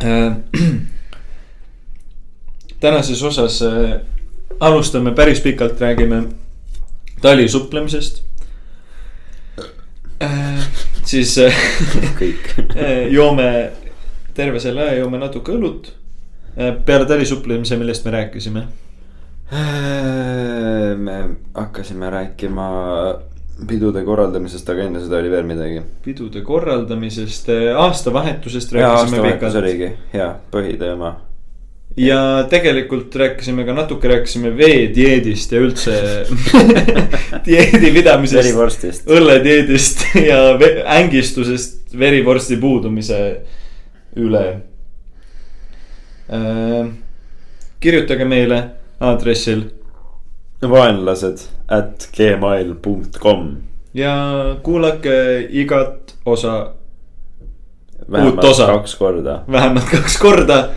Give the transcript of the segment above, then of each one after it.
tänases osas äh, alustame päris pikalt, räägime talisupplemisest. siis äh, kõik. joome terve selle aja, joome natuke õlut. peale talisupplemise, millest me rääkisime? me hakkasime rääkima pidude korraldamisest, aga enne seda oli veel midagi. pidude korraldamisest, aastavahetusest ja rääkisime aastavahetus pikalt. oligi hea põhiteema. ja tegelikult rääkisime ka natuke, rääkisime veedieedist ja üldse dieedi pidamisest, verivorstist. õlledieedist ja ängistusest verivorsti puudumise üle. kirjutage meile aadressil vaenlased at gmail com. ja kuulake igat osa vähemalt osa. kaks korda. vähemalt kaks korda.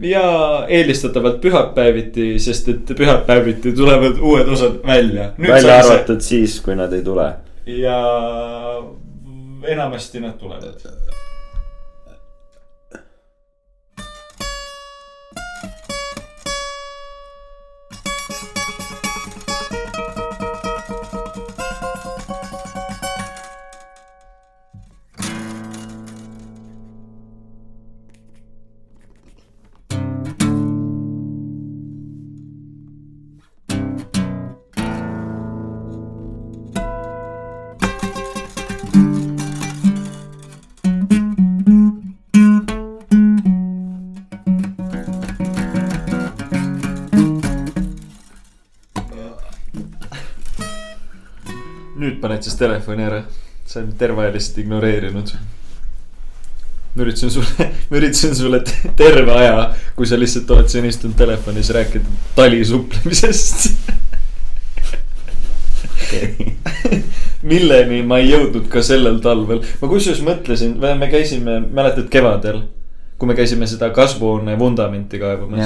ja eelistatavalt pühapäeviti, sest et pühapäeviti tulevad uued osad välja. välja arvatud siis, kui nad ei tule. ja enamasti nad tulevad. Siis telefoni ära, sa oled terve aja lihtsalt ignoreerinud. ma üritasin sulle, ma üritasin sulle te- terve aja, kui sa lihtsalt oled siin istunud telefonis, rääkida talisupplemisest. milleni ma ei jõudnud ka sellel talvel, ma kusjuures mõtlesin, me käisime, mäletad kevadel, kui me käisime seda kasvuhoone vundamenti kaevamas.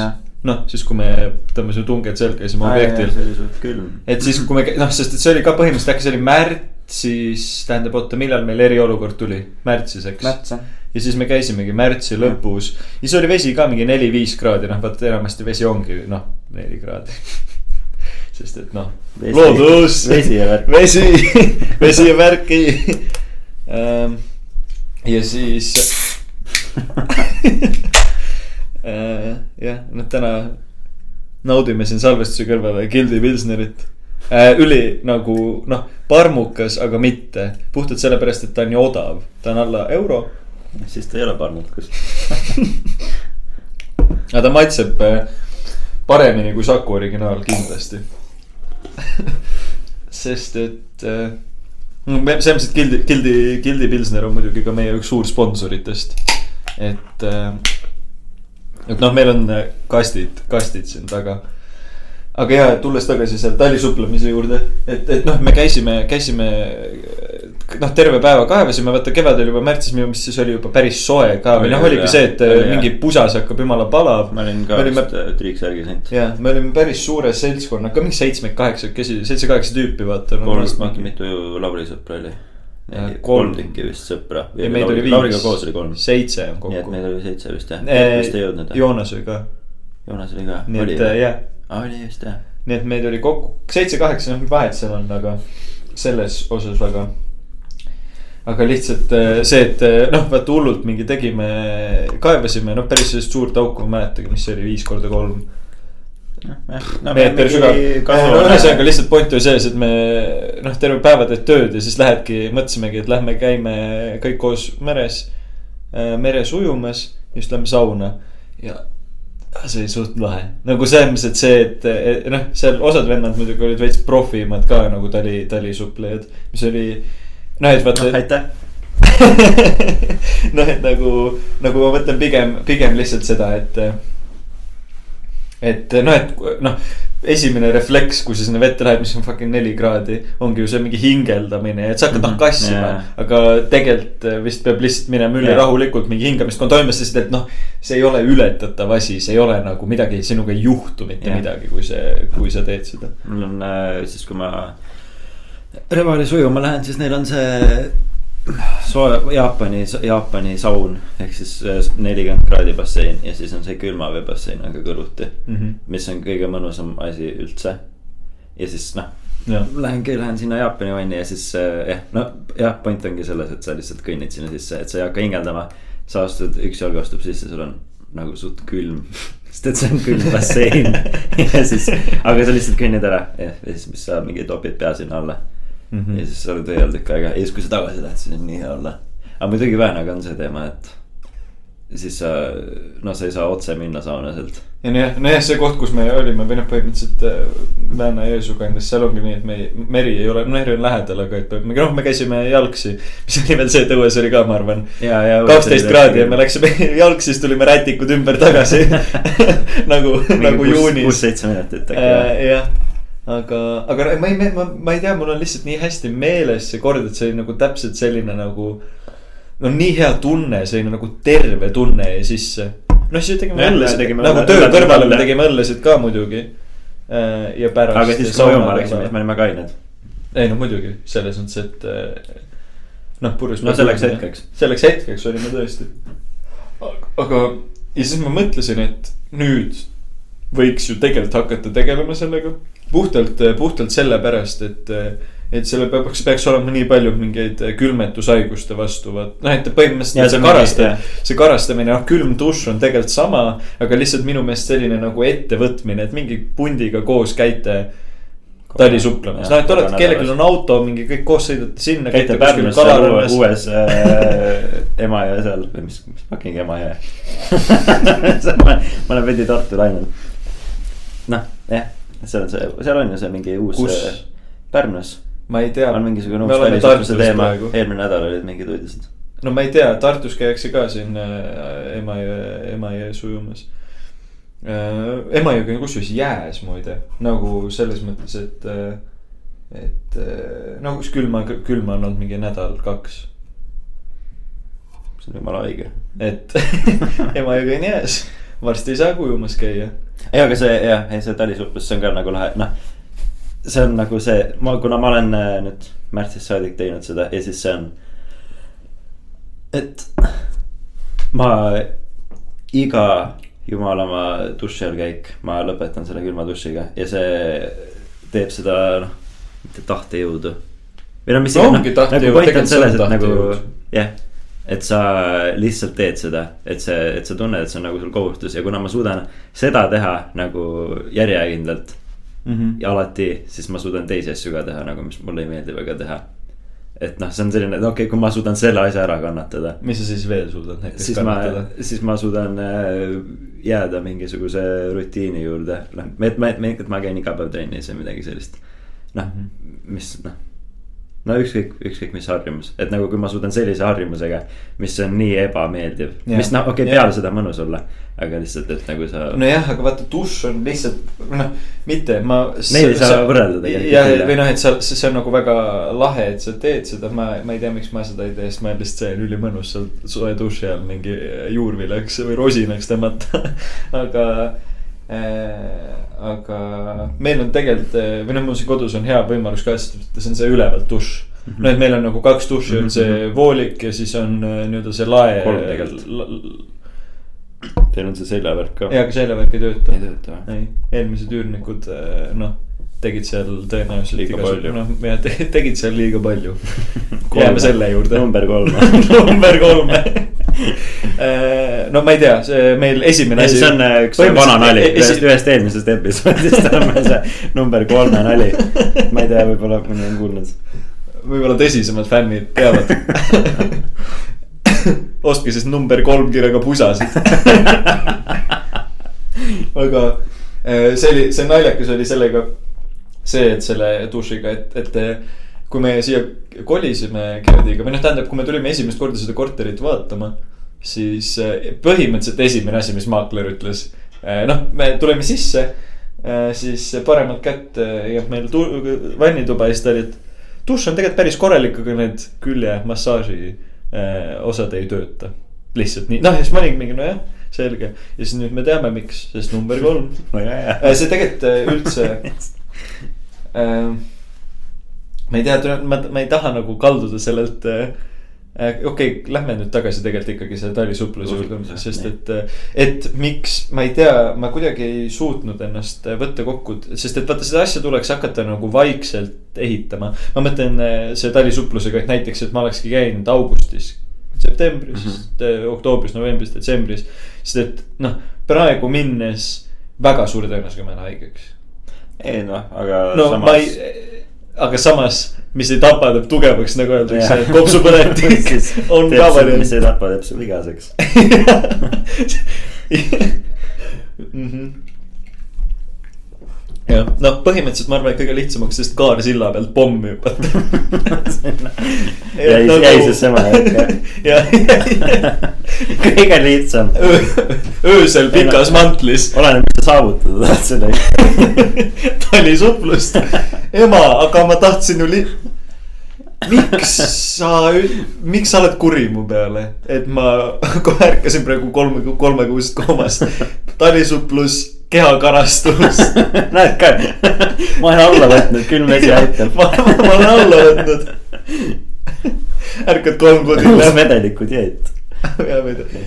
noh, siis kui me tõmbasime tunged selga, käisime objektil. see oli suht külm. et siis, kui me, noh, sest et see oli ka põhimõtteliselt äkki see oli märtsis, tähendab, oota, millal meil eriolukord tuli, märtsis, eks. märts jah. ja siis me käisimegi märtsi lõpus ja siis oli vesi ka mingi neli-viis kraadi, noh, vaata enamasti vesi ongi noh, neli kraadi. sest et noh, loodus. vesi ja värk. vesi, vesi ja värki. ja siis jah, noh täna naudime siin salvestuse kõrvale Gildi Pilsnerit äh,. üli nagu noh, parmukas, aga mitte puhtalt sellepärast, et ta on nii odav, ta on alla euro. siis ta ei ole parmukas. aga ta maitseb äh, paremini kui Saku originaal kindlasti. sest et äh, selles mõttes, et Gildi, Gildi, Gildi Pilsner on muidugi ka meie üks suur sponsoritest. et äh,, et noh, meil on äh, kastid, kastid siin taga. aga ja, tulles tagasi seal talisupplemise juurde, et, et noh, me käisime, käisime noh, terve päeva kaevasime, vaata kevadel juba märtsis minu meelest siis oli juba päris soe ka või noh, oligi jah. see, et Oli, äh, jah. mingi pusas hakkab jumala palav. ma olin ka Me olime- vist triiksärgi saanud. ja me olime päris suure seltskonnaga, mingi seitsme-kaheksakesi, seitse-kaheksa tüüpi vaata. kolm, vaata mitu Lauri sõpra oli. Ja, kolm tükki vist sõpra. ja meid oli viis. Lauriga koos oli kolm. seitse on nii et kokku. meid oli seitse vist jah. vist ei jõudnud? Joonas oli ka, Joonas oli ka. nii et äh, jah, oli just jah. nii et meid oli kokku seitse-kaheksa, noh vahet seal on, aga selles osas väga. aga lihtsalt äh, see, et äh, noh, vaata hullult mingi tegime, kaevasime, noh päris sellist suurt auku, ma ei mäletagi, mis see oli, viis korda kolm no meeter sügav. no ühesõnaga lihtsalt point oli selles, et me noh, terve päeva teed tööd ja siis lähedki, mõtlesimegi, et lähme käime kõik koos meres, meres ujumas, just lähme sauna ja see oli suht lahe, nagu selles mõttes, et see, et, et noh, seal osad vennad muidugi olid veits profimad ka nagu tali, talisuplejad, mis oli noh, et vaata aitäh. noh, et nagu, nagu ma mõtlen pigem, pigem lihtsalt seda, et. Et noh, et noh, esimene refleks, kui sa sinna vette lähed, mis on fucking neli kraadi, ongi ju see mingi hingeldamine, et sa hakkad noh Mhm. kassima Jaa. aga tegelikult äh, vist peab lihtsalt minema üle Jaa. rahulikult mingi hingamist toimus, sest et noh, see ei ole ületatav asi, see ei ole nagu midagi, sinuga ei juhtu mitte Jah. midagi, kui see, kui sa teed seda. mul on äh, siis, kui ma Revalis ujuma lähen, siis neil on see soe, Jaapani, Jaapani saun ehk siis äh, nelikümmend kraadi bassein ja siis on see külmavee aga kõrvuti. Mhm. mis on kõige mõnusam asi üldse. ja siis noh, jah, lähen, sinna Jaapani vanni ja siis äh, jah, no jah, point ongi selles, et sa lihtsalt kõnnid sinna sisse, et sa ei hakka hingeldama. sa astud, üks jalg astub sisse, sul on nagu suht külm, sest et see on külm bassein ja siis, aga sa lihtsalt kõnnid ära ja, ja siis, mis sa mingi topid pea sinna alla Mhm. ja siis sa oled õiel tükk aega ja siis, kui sa tagasi lähed, siis on nii hea olla. aga muidugi Väänaga on see teema, et siis sa, no sa ei saa otse minna sauna sealt. ja nojah, nojah, see koht, kus me olime või noh, põhimõtteliselt äh, Lääne-Jõesuu kandis, seal ongi nii, et me ei, meri ei ole, meri on lähedal, aga et me, noh, me käisime jalgsi. mis oli veel see, et õues oli ka, ma arvan, kaksteist kraadi ja me läksime jalgsi, siis tulime rätikud ümber tagasi nagu, nagu juunis. kuus-seitse minutit äkki jah. aga, aga ma ei, ma, ma ei tea, mul on lihtsalt nii hästi meeles see kord, et see oli nagu täpselt selline nagu. no nii hea tunne, selline nagu terve tunne jäi sisse. noh, siis tegime õllesid, nagu töö kõrvale me tegime õllesid ka muidugi. ja pärast. aga siis, kui me ujuma läksime, siis me olime kained. ei no muidugi, selles mõttes, et äh, noh, purjus. No selleks hetkeks. selleks hetkeks olime tõesti. aga, ja siis ma mõtlesin, et nüüd võiks ju tegelikult hakata tegelema sellega. puhtalt, puhtalt sellepärast, et, et selle peaks, peaks olema nii palju mingeid külmetushaiguste vastu, vaat noh, et põhimõtteliselt see karaste see karastamine, noh külm dušš on tegelikult sama, aga lihtsalt minu meelest selline nagu ettevõtmine, et mingi pundiga koos käite tali suplemas, noh, et olete, kellelgi on auto, mingi kõik koos sõidate sinna. käite Pärnus seal uue- uues äh, Emajõe seal või mis, mis fucking Emajõe ma ma olen veidi Tartu läinud. noh, jah, seal on see, seal on ju see mingi uus Kus? äh, Pärnus ma ei tea. on mingisugune uus Tartus teema eelmine nädal olid mingid uudised. no ma ei tea, Tartus käiakse ka siin äh, Emajõe, Emajões ujumas äh,. Emajõgi on kusjuures jääs muide, nagu selles mõttes, et, et no kus külma, külma on olnud mingi nädal-kaks. see on jumala õige. et Emajõgi on jääs, varsti ei saa ujumas käia. ei, aga see jah, ei see talisuhtlus, see on ka nagu lahe, noh. see on nagu see, ma, kuna ma olen äh, nüüd märtsist saadik teinud seda ja siis see on. et ma iga jumalamaa duši all käik, ma lõpetan selle külma dušiga ja see teeb seda noh, mitte tahtejõudu. või no mis No iganes, nagu point on selles, et nagu jah, et sa lihtsalt teed seda, et see, et sa tunned, et see on nagu sul kohustus ja kuna ma suudan seda teha nagu järjekindlalt Mm -hmm. ja alati, siis ma suudan teisi asju ka teha nagu, mis mulle ei meeldi väga teha. et noh, see on selline, et okei okay,, kui ma suudan selle asja ära kannatada, mis sa siis veel suudad näiteks siis kannatada?, siis ma suudan äh, jääda mingisuguse rutiini juurde, noh, et ma, et ma käin iga päev trennis või midagi sellist. noh, mis noh, no ükskõik, ükskõik mis harjumus, et nagu kui ma suudan sellise harjumusega, mis on nii ebameeldiv, mis noh, okei okay,, peale seda mõnus olla, aga lihtsalt, et nagu sa. nojah, aga vaata dušš on lihtsalt noh, mitte ma. Neid ei saa võrrelda tegelikult jah, või noh, et sa, see on nagu väga lahe, et sa teed seda, ma, ma ei tea, miks ma seda ei tee, sest ma lihtsalt on ülimõnus seal soe duši all mingi juurviljaks või rosinaks tõmmata, aga aga meil on tegelikult äh, või noh, mul siin kodus on hea võimalus ka, sest see on see ülevalt dušš. Mhm. no et meil on nagu kaks duši, on see voolik ja siis on äh, nii-öelda see lae. Kolm tegelikult. Teil on see seljavärk ka. ja, aga seljavärk ei tööta. ei tööta või? ei, eelmised üürnikud, noh, tegid seal tõenäoliselt Liiga palju. noh, tegid seal liiga palju. jääme selle juurde. number kolm number kolm. no ma ei tea, see meil esimene asi. see on äh, üks vana nali ühest, ühest eelmisest episoodist on meil see number kolme nali. ma ei tea, võib-olla mõni on kuulnud. võib-olla tõsisemad fännid teavad. ostke siis number kolm kirjaga pusasid. aga eh, see oli, see naljakas oli sellega see, et selle dušiga, et, et eh, kui me siia kolisime Gerdiga või noh, tähendab, kui me tulime esimest korda seda korterit vaatama, siis eh, põhimõtteliselt esimene asi, mis maakler ütles, noh, me tuleme sisse, siis paremat kätt eh, jääb meil tu- vannituba ja siis ta oli, et dušš on tegelikult päris korralik, aga need küljemassaaži eh, osad ei tööta. lihtsalt nii, noh ja siis ma olingi mingi nojah, selge ja siis nüüd me teame, miks, sest number kolm. Äh, see tegelikult üldse. ma ei tea, ma, ma ei taha nagu kalduda sellelt äh, okei okay,, lähme nüüd tagasi tegelikult ikkagi selle talisupluse juurde, sest et, et miks, ma ei tea, ma kuidagi ei suutnud ennast võtta kokku, sest et vaata seda asja tuleks hakata nagu vaikselt ehitama. ma mõtlen selle talisupplusega, et näiteks, et ma olekski käinud augustis, septembris mm, -hmm. oktoobris, novembris, detsembris. sest et noh, praegu minnes väga suure tõenäosusega ma jään haigeks. Ei noh, aga no samas... aga samas, mis ei tapa, teeb tugevaks, nagu öeldakse Jah., kopsupõletik on ka mis variant. ei tapa, teeb su vigaseks. Jah, noh, põhimõtteliselt ma arvan, et kõige lihtsam oleks sellest kaarsilla pealt pommi hüpata. jäi, jäi see sama jah kõige lihtsam. öösel pikas mantlis oleneb, mis sa saavutada tahad sellega. talisuplust. ema, aga ma tahtsin ju li-. Miks sa, miks sa oled kuri mu peale, et ma kohe ärkasin praegu kolme, kolmekuusest koomast. talisuplus, kehakarastus. näed ka, ma olen alla võtnud, külm vesi aitab. ma, ma olen alla võtnud. ärkad kolm kuud hiljem. vedeliku dieet. ja ma tea.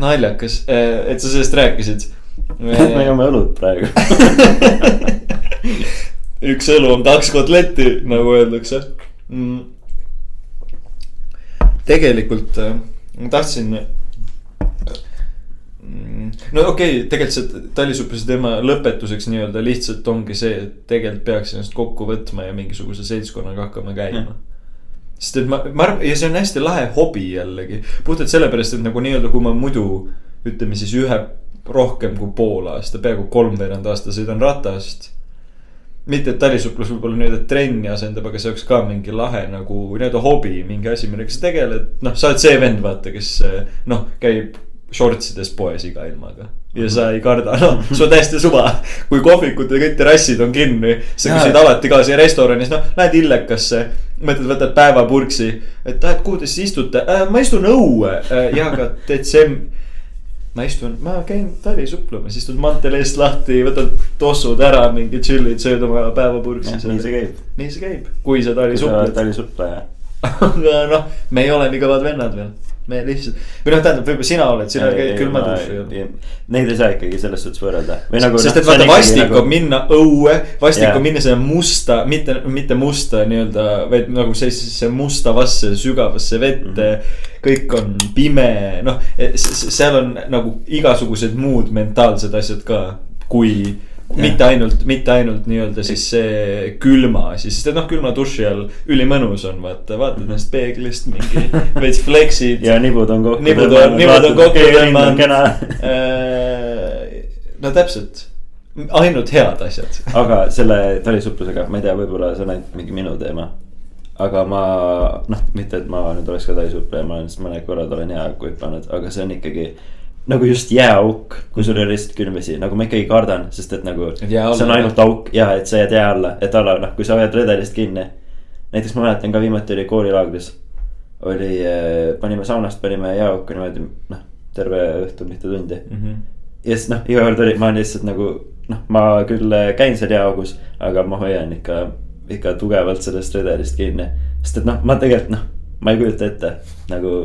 naljakas, et sa sellest rääkisid. me joome õlut praegu. Üks õlu on kaks kotletti, nagu öeldakse mm.. tegelikult äh, ma tahtsin mm,. no okei okay,, tegelikult see talisupluse teema lõpetuseks nii-öelda lihtsalt ongi see, et tegelikult peaks ennast kokku võtma ja mingisuguse seltskonnaga hakkama käima Mm. sest et ma, ma arvan, ja see on hästi lahe hobi jällegi, puhtalt sellepärast, et nagu nii-öelda, kui ma muidu ütleme siis ühe rohkem kui pool aasta, peaaegu kolmveerand aasta sõidan ratast mitte, et talisuplus võib-olla nii-öelda trenni asendab, aga see oleks ka mingi lahe nagu nii-öelda hobi, mingi asi, millega sa tegeled. noh, sa oled see vend, vaata, kes noh, käib shortsides poes iga ilmaga. ja sa ei karda, noh, sul on täiesti suva. kui kohvikud ja kõik terrassid on kinni, sa küsid alati kaasa restoranis, noh, lähed Illekasse. mõtled, võtad päevapurksi, et ah, et kuhu te siis istute äh,, ma istun õue äh,, ja aga detsemb- ma istun, ma käin talisuplamas, istud mantel eest lahti, võtad tossud ära, mingi chill'id, sööd oma päevapurksi. nii see käib. nii see käib, kui sa sa oled talisupled. talisuplaja. aga noh, me ei ole nii kõvad vennad veel, me lihtsalt, või noh, tähendab, võib-olla sina oled, sina käid külma duši ju. Neid ei saa ikkagi selles suhtes võrrelda. Nagu, sest et vaata, vastik on minna õue, vastik on minna sinna musta, mitte, mitte musta nii-öelda, vaid nagu sellisesse mustavasse sügavasse vette mm. -hmm. kõik on pime, noh, seal on nagu igasugused muud mentaalsed asjad ka, kui. Mitte ainult, mitte ainult nii-öelda siis see külma asi, sest et noh, külma duši all ülimõnus on, vaata, vaatad ennast peeglist mingi veits flex'id. ja nibud on kokku. nibud on, nibud on kokku tõmmanud kena. no täpselt, ainult head asjad. aga selle talisuhtlusega, ma ei tea, võib-olla see on ainult mingi minu teema. aga ma noh, mitte, et ma nüüd oleks ka talisuhtleja, ma olen lihtsalt mõned korrad olen jääauku hüpanud, aga see on ikkagi. Nagu just jääauk, kui sul ei ole lihtsalt külm vesi, nagu ma ikkagi kardan, sest et nagu. See on ainult auk ja et sa jääd jää alla, et alla noh, kui sa hoiad redelist kinni. näiteks ma mäletan ka viimati oli koolilaagris. oli, panime saunast, panime jääauku niimoodi noh, terve õhtu mitu tundi ja siis noh, iga kord oli, ma lihtsalt nagu noh, ma küll käin seal jääaugus, aga ma hoian ikka, ikka tugevalt sellest redelist kinni. sest et noh, ma tegelikult noh, ma ei kujuta ette nagu,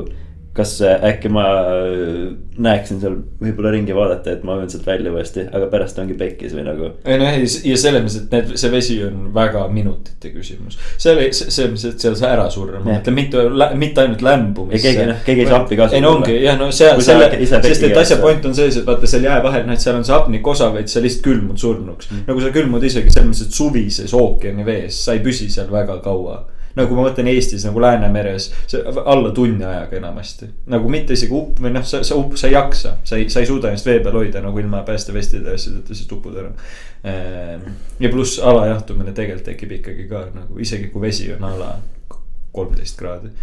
kas äh, äkki ma äh, näeksin seal võib-olla ringi vaadata, et ma ujun sealt välja uuesti, aga pärast ongi pekkis või nagu. ei noh, ja selles mõttes, et need, see vesi on väga minutite küsimus. see oli, selles mõttes, et seal sa ära surra, ma mõtlen mitte, mitte ainult lämbumisse. Keegi, noh, keegi ei saa appi ka ei no ongi jah, no seal, selle sest et asja point on selles, et vaata seal jää vahel, noh, et seal on see hapnikuosa, vaid sa lihtsalt külmud surnuks mm.. nagu sa külmud isegi selles mõttes, et suvises ookeani vees, sa ei püsi seal väga kaua nagu ma mõtlen Eestis nagu Läänemeres, alla tunni ajaga enamasti. nagu mitte isegi upp või noh, sa, sa upp, sa ei jaksa, sa ei, sa ei suuda ennast vee peal hoida nagu ilma päästevestide ja asjadeta, siis upud ära. ja pluss alajahtumine tegelikult tekib ikkagi ka nagu isegi kui vesi on ala kolmteist kraadi.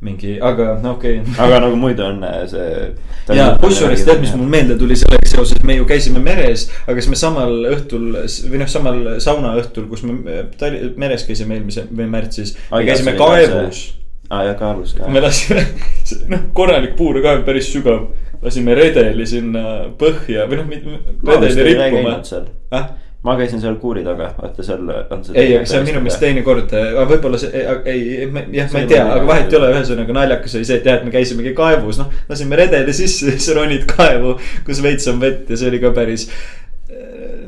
mingi, aga no okei okay. aga nagu muidu on äh, see. ja kusjuures tead, mis mul meelde tuli sellega seoses, me ju käisime meres, aga siis me samal õhtul või noh, samal saunaõhtul, kus me Tali- meres käisime eelmise või märtsis, me käisime kaevus. aa ja kaalus ka. me lasime, noh, korralik puurkaev, päris sügav, lasime redeli sinna põhja või noh, redeli rippuma. Ma käisin seal kuuri taga, vaata seal on see. ei, see on minu meelest teine kord, võib-olla see, ei, ei, jah, ma ei tea, aga vahet ei ole, ühesõnaga naljakas oli see, et jah, et me käisimegi kaevus, noh. lasime redeli sisse, siis ronid kaevu, kus veits on vett ja see oli ka päris.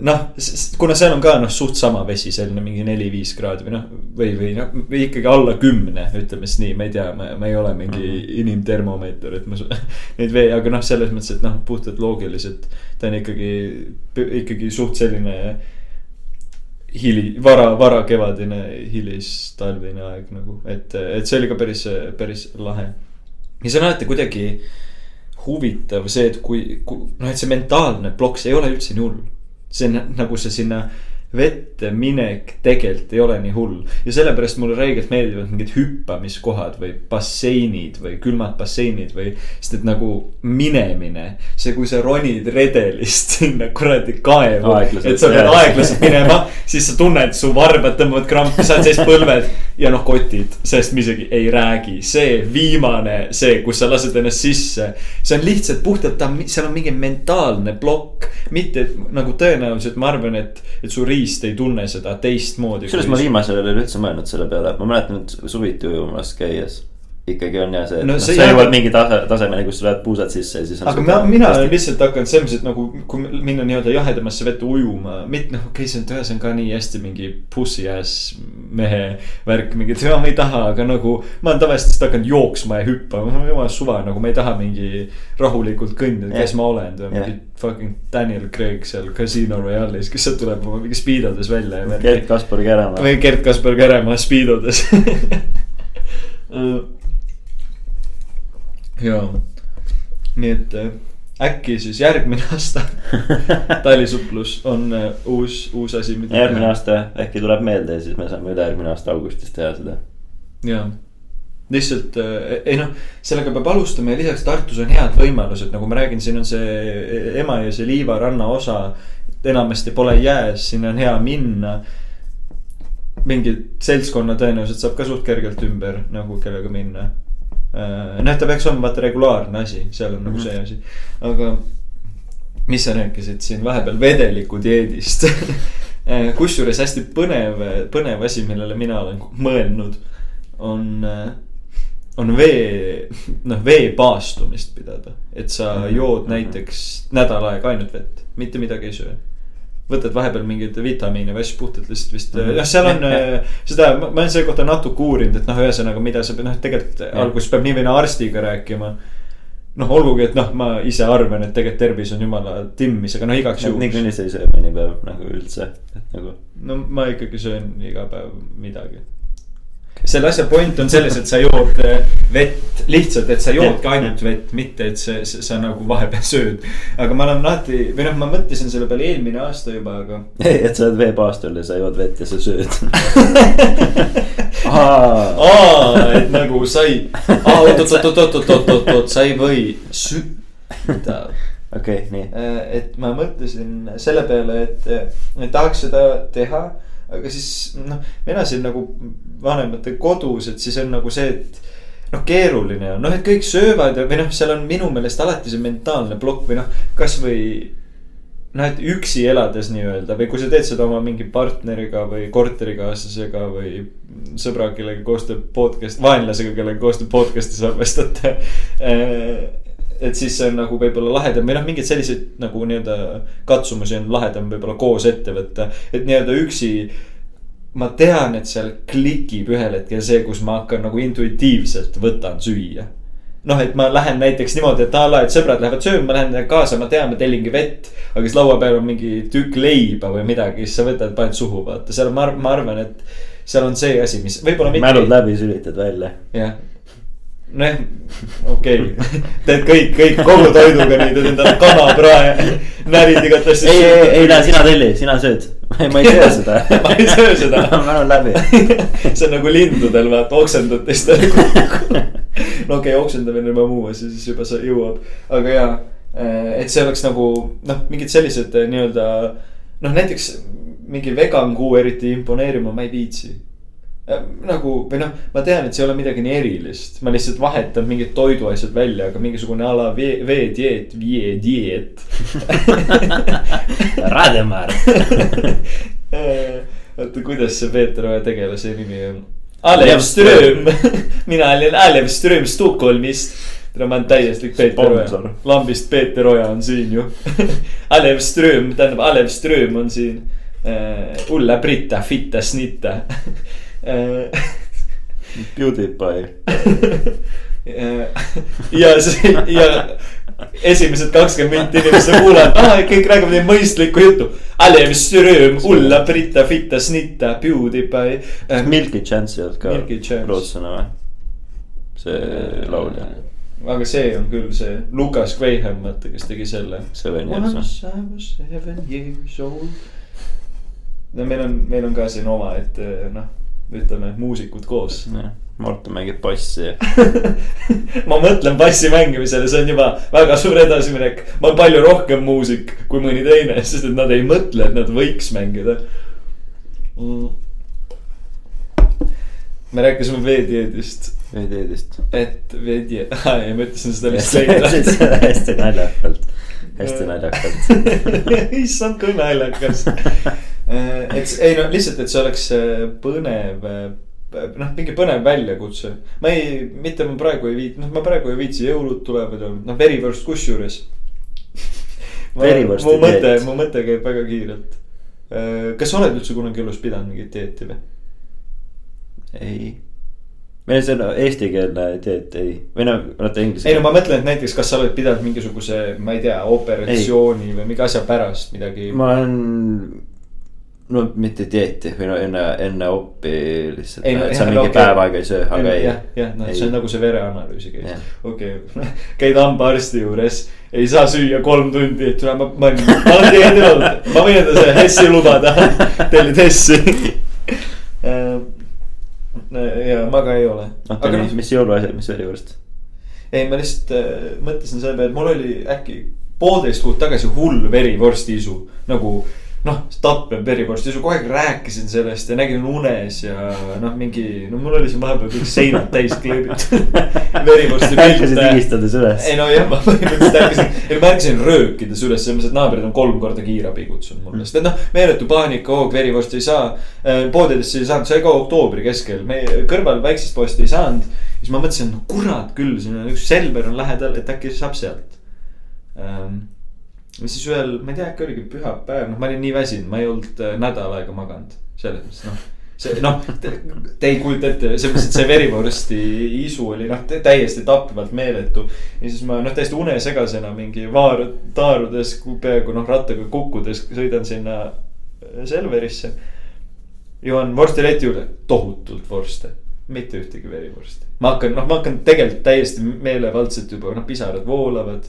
noh, kuna seal on ka noh, suht sama vesi, selline mingi neli-viis kraadi või noh, või, või noh, või ikkagi alla kümne, ütleme siis nii, ma ei tea, ma, ma ei ole mingi mm -hmm. inimtermomeeter, et ma neid vee, aga noh, selles mõttes, et noh, puhtalt loogiliselt ta on ikkagi, ikkagi suht selline hili, vara, varakevadine, hilistalvine aeg nagu, et, et see oli ka päris, päris lahe. ja see on alati kuidagi huvitav see, et kui, kui, noh, et see mentaalne plokk, see ei ole üldse nii hull. See on nagu see sinna vette minek tegelikult ei ole nii hull ja sellepärast mulle räigelt meeldivad mingid hüppamiskohad või basseinid või külmad basseinid või. sest et nagu minemine, see, kui sa ronid redelist sinna kuradi kaevu, et sa pead aeglaselt minema, siis sa tunned, su varbad tõmbavad krampi, sa oled sees põlved ja noh, kotid, sellest me isegi ei räägi. see viimane, see, kus sa lased ennast sisse, see on lihtsalt puhtalt, seal on mingi mentaalne plokk. mitte et nagu tõenäoliselt ma arvan, et, et su riist ei tunne seda teistmoodi. kusjuures ma viimasel ajal ei ole üldse mõelnud selle peale, ma mäletan, et suviti ujumas käies ikkagi on ja see, No no, see sa jõuad mingi tase, tasemeni, kus sa lähed puusad sisse ja siis on. aga ma, mina olen lihtsalt hakanud selles mõttes, et nagu, kui minna nii-öelda jahedamasse vette ujuma, mitte noh, okei okay,, see on see on ka nii hästi mingi pussy ass mehe värk, mingi, et ma ei taha, aga nagu. ma olen tavaliselt lihtsalt hakanud jooksma ja hüppama, mul on jumala suva, nagu ma ei taha mingi rahulikult kõndida, kes Jah. ma olen, mingi fucking Daniel Craig seal Casino Royale'is, kes sealt tuleb oma mingi speedodes välja ja. Gerd Kaspar Käramaa. või Gerd-Kaspar Käremaa speedodes jaa, nii et äh, äkki siis järgmine aasta talisuplus on äh, uus, uus asi, järgmine. aasta äkki tuleb meelde ja siis me saame ülejärgmine aasta augustis teha seda. jaa, lihtsalt äh, ei noh, sellega peab alustama ja lisaks Tartus on head võimalused, nagu ma räägin, siin on see Emajõe Liiva ranna osa. enamasti pole jääs, sinna on hea minna. mingi seltskonna tõenäoliselt saab ka suht kergelt ümber nagu kellega minna. noh, ta peaks olema vaata regulaarne asi, seal on nagu see asi, aga mis sa rääkisid siin vahepeal vedeliku dieedist. kusjuures hästi põnev, põnev asi, millele mina olen mõelnud, on, on vee, noh vee paastumist pidada. et sa Mhm. jood näiteks nädal aega ainult vett, mitte midagi ei söö võtad vahepeal mingeid vitamiine või asju puhtalt lihtsalt vist Mhm. noh, seal on Jah, jah. äh, seda, ma olen selle kohta natuke uurinud, et noh, ühesõnaga, mida sa pead, noh, tegelikult alguses peab nii või naa arstiga rääkima. noh, olgugi, et noh, ma ise arvan, et tegelikult tervis on jumala timmis, aga no igaks juhuks. niikuinii sa ei söö mõni päev nagu üldse, et nagu. no ma ikkagi söön iga päev midagi. Selle asja point on selles, et sa jood äh, vett, lihtsalt, et sa joodki ainult vett, mitte et see, see, sa nagu vahepeal sööd. aga ma olen alati või noh, ma mõtlesin selle peale eelmine aasta juba, aga ei, et sa oled veepaastul ja sa jood vett ja sa sööd. aa, et nagu sa ei, oot, oot, oot, oot, oot, oot, oot, oot, sa ei või sü-, mida okei, nii. Äh, et ma mõtlesin selle peale, et, et tahaks seda teha, aga siis noh, ma elasin nagu vanemate kodus, et siis on nagu see, et noh, keeruline on, noh, et kõik söövad ja, või noh, seal on minu meelest alati see mentaalne plokk või noh, kasvõi noh, et üksi elades nii-öelda või kui sa teed seda oma mingi partneriga või korterikaaslasega või sõbraga, kellega koos teeb podcast, vaenlasega, kellega koos teeb podcast'i salvestate. Et siis see on nagu võib-olla lahedam või noh, mingeid selliseid nagu nii-öelda katsumusi on lahedam võib-olla koos ette võtta, et nii-öelda üksi ma tean, et seal klikib ühel hetkel see, kus ma hakkan nagu intuitiivselt võtan süüa noh, et ma lähen näiteks niimoodi, et a la, et sõbrad lähevad sööma, ma lähen kaasa, ma tean, ma tellingi vett. aga siis laua peal on mingi tükk leiba või midagi, siis sa võtad, paned suhu, vaata, seal ma, ma arvan, et seal on see asi, mis võib-olla mälud. läbi, sülitad välja. jah, nojah, okei okay., teed kõik, kõik kogu toiduga nii, teed endale kanaprae, närid igat asja. ei, ei, ei lähe, sina telli, sina sööd. ma ei söö seda ma ei söö seda mälud läbi. see on nagu lindudel vaata oksendad teistele. no okei okay,, oksendamine on juba muu asi, siis juba see jõuab, aga jaa. et see oleks nagu noh, mingid sellised eh, nii-öelda noh, näiteks mingi vegan kuu eriti imponeerima ma ei viitsi. Nagu või noh, ma tean, et see ei ole midagi nii erilist, ma lihtsalt vahetan mingid toiduasjad välja, aga mingisugune a la vee, veedieet, viedieet. Rademar. oota, kuidas see Peeter Oja tegelase nimi on? Alev Ström, mina olen Alev Ström Stockholmist. tere, ma olen täieslik Peeter Oja lambist Peeter Oja on siin ju. Alev Ström, tähendab Alev Ström on siin uh,. Ulla-Britta, Fitta, Snitta. PewDiePie. ja see ja esimesed kakskümmend minti inimesed kuulavad ah,, kõik räägivad nii mõistlikku juttu. Ulla, Britta, Fitta, Snitta, PewDiePie uh,. Milky Chance ei olnud ka rootslane või? see laulja. aga see on küll see Lukas Graham, vaata, kes tegi selle. Seven Years? Once I was seven years old. no meil on, meil on ka siin oma, et noh, ütleme muusikud koos. Martin mängib bassi ma mõtlen bassi mängimisele, see on juba väga suur edasiminek. ma olen palju rohkem muusik kui mõni teine, sest et nad ei mõtle, et nad võiks mängida mm.. me rääkisime veedieedist, veeteedist. et veedi, ei ma ütlesin seda lihtsalt hästi naljakalt, hästi naljakalt. issand, kui naljakas. Et s- ei no lihtsalt, et see oleks äh, põnev, noh, mingi põnev väljakutse. ma ei, mitte ma praegu ei viit-, noh, ma praegu ei viitsi, jõulud tulevad ja noh, verivõrst kusjuures. Mu mõte mu mõte käib väga kiirelt. kas sa oled üldse kunagi elus pidanud mingit dieeti või? ei, meil see on eestikeelne dieet ei, või no vaata inglise. ei no ma mõtlen, et näiteks, kas sa oled pidanud mingisuguse, ma ei tea, operatsiooni või mingi asja pärast midagi. ma olen, no mitte dieeti või no enne, enne opi lihtsalt, no sa mingi okei. päev aega ei söö, aga ei. jah, jah, noh, see on nagu see vereanalüüsi case, okei okay. käid hambaarsti juures, ei saa süüa kolm tundi, et ma, ma, ma olen teinud olnud, ma võin enda selle Hessi lubada, tellid Hessi. ja ma ka ei ole. oota, aga mis, noh, mis jõuluasjad, mis verivõrst? ei ma lihtsalt äh, mõtlesin selle peale, et mul oli äkki poolteist kuud tagasi hull verivorstiisu nagu noh, tappev verivorstiisu, kogu aeg rääkisin sellest ja nägin unes ja noh, mingi, no mul oli siin vahepeal kõik seinad täis kleebitud verivorsti ärkasid pilte. higistades üles ei. no jah, ma põhimõtteliselt ärkasin, ei ma ärkasin röökides üles, mõttes, et naabrid on kolm korda kiirabi kutsunud mulle, sest et noh, meeletu paanika, hoog, verivorsti ei saa. poodidesse ei saanud, sai ka oktoobri keskel, meie kõrval väiksest poest ei saanud. siis ma mõtlesin, no kurat küll, siin on üks Selver on lähedal, et äkki saab sealt ähm,. Ja siis ühel, ma ei tea, äkki oligi pühapäev, noh, ma olin nii väsinud, ma ei olnud äh, nädal aega maganud, selles mõttes noh see noh, te ei kujuta ette, selles mõttes, et see verivorsti isu oli noh, täiesti tapvalt meeletu. ja siis ma noh, täiesti unesegasena mingi vaar taarudes, peaaegu noh rattaga kukkudes sõidan sinna äh, Selverisse. joon vorstileti juurde, tohutult vorste, mitte ühtegi verivorsti. ma hakkan, noh, ma hakkan tegelikult täiesti meelevaldselt juba noh, pisarad voolavad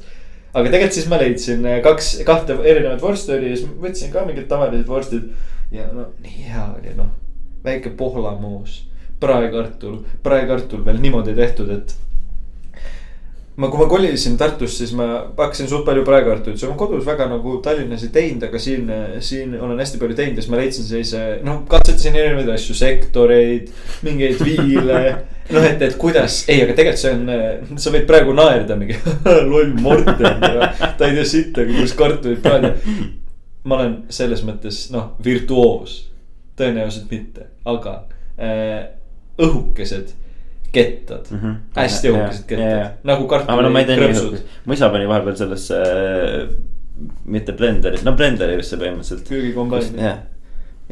aga tegelikult siis ma leidsin äh, kaks, kahte erinevat vorsti oli ja siis võtsin ka mingid tavalised vorstid. ja no nii hea oli noh, väike pohlamoos, praekartul, praekartul veel niimoodi tehtud, et. ma, kui ma kolisin Tartusse, siis ma hakkasin suht palju praekartulit sööma, kodus väga nagu Tallinnas ei teinud, aga siin, siin olen hästi palju teinud ja siis ma leidsin sellise, noh, katsetasin erinevaid asju, sektoreid, mingeid viile noh, et, et kuidas, ei, aga tegelikult see on, sa võid praegu naerda mingi loll Morten ja ta ei tea sittagi, kuidas kartulit praada. ma olen selles mõttes noh, virtuoos, tõenäoliselt mitte, aga äh, õhukesed kettad mm, -hmm. hästi õhukesed kettad, nagu no ei tea nii kartulikrõpsud. õhukesed, mu isa pani vahepeal sellesse äh,, mitte blenderisse, no blenderisse põhimõtteliselt. köögikombaini. jah,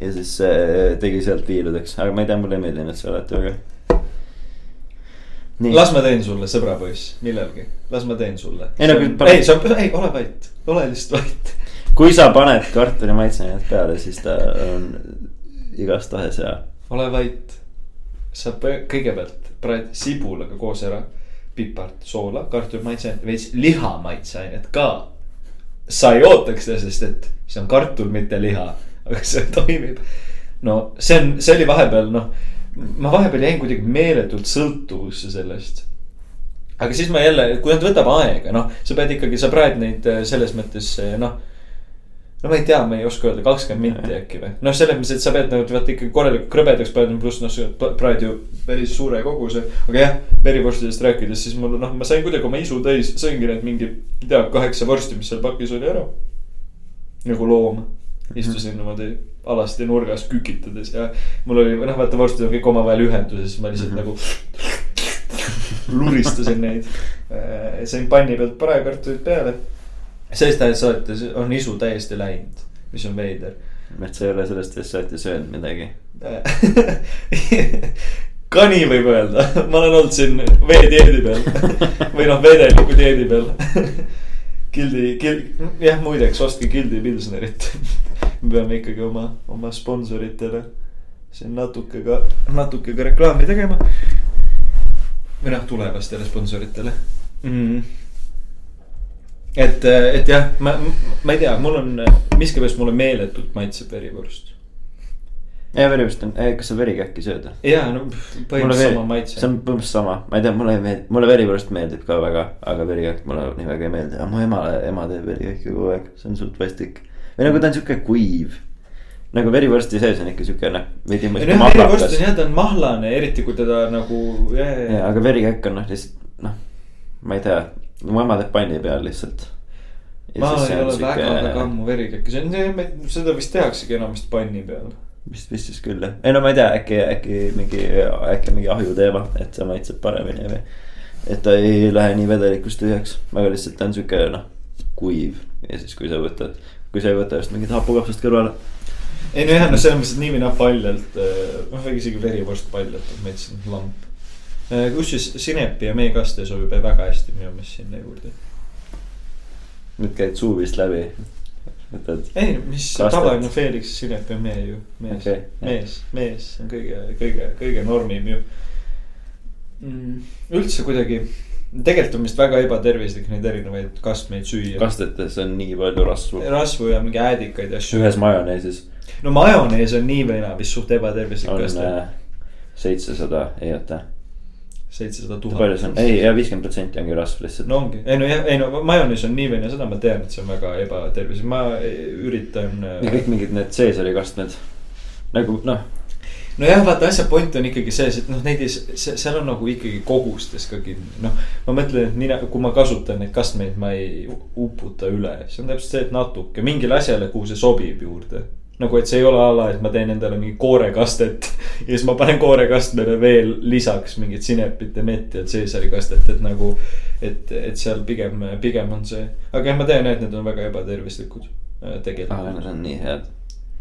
ja siis äh, tegi sealt viiludeks, aga ma ei tea, mulle ei meeldinud see alati väga. nii, las ma teen sulle, sõbrapoiss, millalgi, las ma teen sulle. Ei, no kui pane- ei, sa, ei ole vait, ole lihtsalt vait. kui sa paned kartuli maitseainet peale, siis ta on igastahes hea. ole vait. sa kõigepealt praed sibulaga koos ära pipart, soola, kartulimaitseainet, veits liha maitseainet ka. sa ei ootaks seda, sest et see on kartul, mitte liha, aga see toimib. no see on, see oli vahepeal noh, ma vahepeal jäin kuidagi meeletult sõltuvusse sellest aga siis ma jälle, kui nad võtab aega, noh, sa pead ikkagi, sa praed neid eh, selles mõttes eh, noh. No ma ei tea, ma ei oska öelda, kakskümmend minti äkki või. noh, selles mõttes, et sa pead nagu vaata ikkagi korralikult krõbedaks panema, pluss noh, sa praed ju päris suure koguse. aga jah, verivorstidest rääkides, siis mul noh, ma sain kuidagi oma isu täis, sõingi need mingi, ei tea, kaheksa vorsti, mis seal pakis oli ära. nagu loom, istusin niimoodi alasti nurgas kükitades ja mul oli, noh vaata vorstid on kõik omavahel ühenduses, ma lihtsalt nagu luristasin neid. sain panni pealt parajakartulit peale. Sellest ajast saates on isu täiesti läinud, mis on veider. et sa ei ole sellest ajast saati söönud midagi. kani võib öelda, ma olen olnud siin veedieedi peal või noh, vedeliku dieedi peal. Gildi, Gild, jah muideks ostke Gildi Pilsnerit. me peame ikkagi oma, oma sponsoritele siin natuke ka, natuke ka reklaami tegema. või noh, tulevastele sponsoritele mm.. et, et jah, ma, ma ei tea, mul on, miskipärast mulle meeletult maitseb verivorst. ja verivõrst on, kas sa verikähki sööd? ja no põhimõtteliselt sama maitse see. on põhimõtteliselt sama, ma ei tea, mulle ei meeldi, mulle verivõrst meeldib ka väga, aga verikähk mulle nii väga ei meeldi, aga mu emale, ema teeb verikähki kogu aeg, see on suht vastik. või nagu ta on sihuke kuiv. nagu verivõrsti sees on ikka sihuke noh, veidi nojah, verivorst on jah, ta on mahlane, eriti kui teda nagu, ja, aga verikähk on noh, lihtsalt noh, ma ei tea, mu ema teeb panni peal lihtsalt. ma ei ole väga, väga ammu verikäkki söönud, seda vist tehaksegi enamasti panni peal. vist, vist siis küll jah, ei no ma ei tea, äkki, äkki mingi, äkki mingi ahju teema, et see maitseb paremini või. et ta ei lähe nii vedelikust tühjaks, aga lihtsalt ta on sihuke noh, kuiv ja siis, kui sa võtad, kui sa ei võta just mingit hapukapsast kõrvale. ei nojah, no selles mõttes, et nii või naa paljalt, noh isegi verivorst paljalt on maitsenud lamp. Kusjuures sinepi ja meekaste sobib väga hästi minu meelest sinna juurde. nüüd käid suuvist läbi, võtad. ei, mis tavaline Felix sinep ja mee ju, mees okay,, mees, mees on kõige, kõige, kõige normim ju mm,. üldse kuidagi, tegelikult on vist väga ebatervislik neid erinevaid kastmeid süüa. kastetes on nii palju rasvu, rasvu ja mingi äädikaid ja asju. ühes majoneesis no majonees on nii või naa vist suht ebatervislik on kaste. äh, seitsesada, ei oota, seitsesada palju tuhat. see on, ei, ja viiskümmend protsenti ongi rasv lihtsalt. no ongi, ei no jah, ei no majonees on nii või naa, seda ma tean, et see on väga ebatervislik, ma üritan. ja kõik mingid need Caesari kastmed, nagu noh, nojah, vaata asja point on ikkagi selles, et noh, neid ei, seal on nagu ikkagi kogustes ka kinni, noh. ma mõtlen, et mina, kui ma kasutan neid kastmeid, ma ei uputa üle, see on täpselt see, et natuke mingile asjale, kuhu see sobib juurde. nagu, et see ei ole a la, et ma teen endale mingi koorekastet ja siis ma panen koorekastmele veel lisaks mingit sinepit ja mett ja Caesari kastet, et nagu. et, et seal pigem, pigem on see, aga jah, ma tean, et need on väga ebatervislikud äh, tegelikult, need on nii head.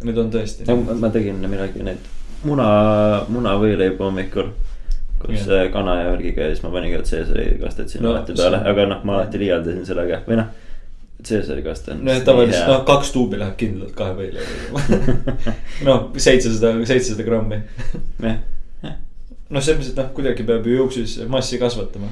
need on tõesti. ma tegin midagi neid muna, munavõileibu hommikul. kus yeah. kana ja värgiga ja siis ma panin ka Caesari kastet sinna No, alati peale, aga noh, ma alati liialdasin sellega või noh. Caesari kaste on. nojah, tavaliselt noh, kaks tuubi läheb kindlalt kahe võileivaga. noh, seitsesada, seitsesada grammi. jah, noh, selles mõttes, et noh, kuidagi peab ju jooksus massi kasvatama.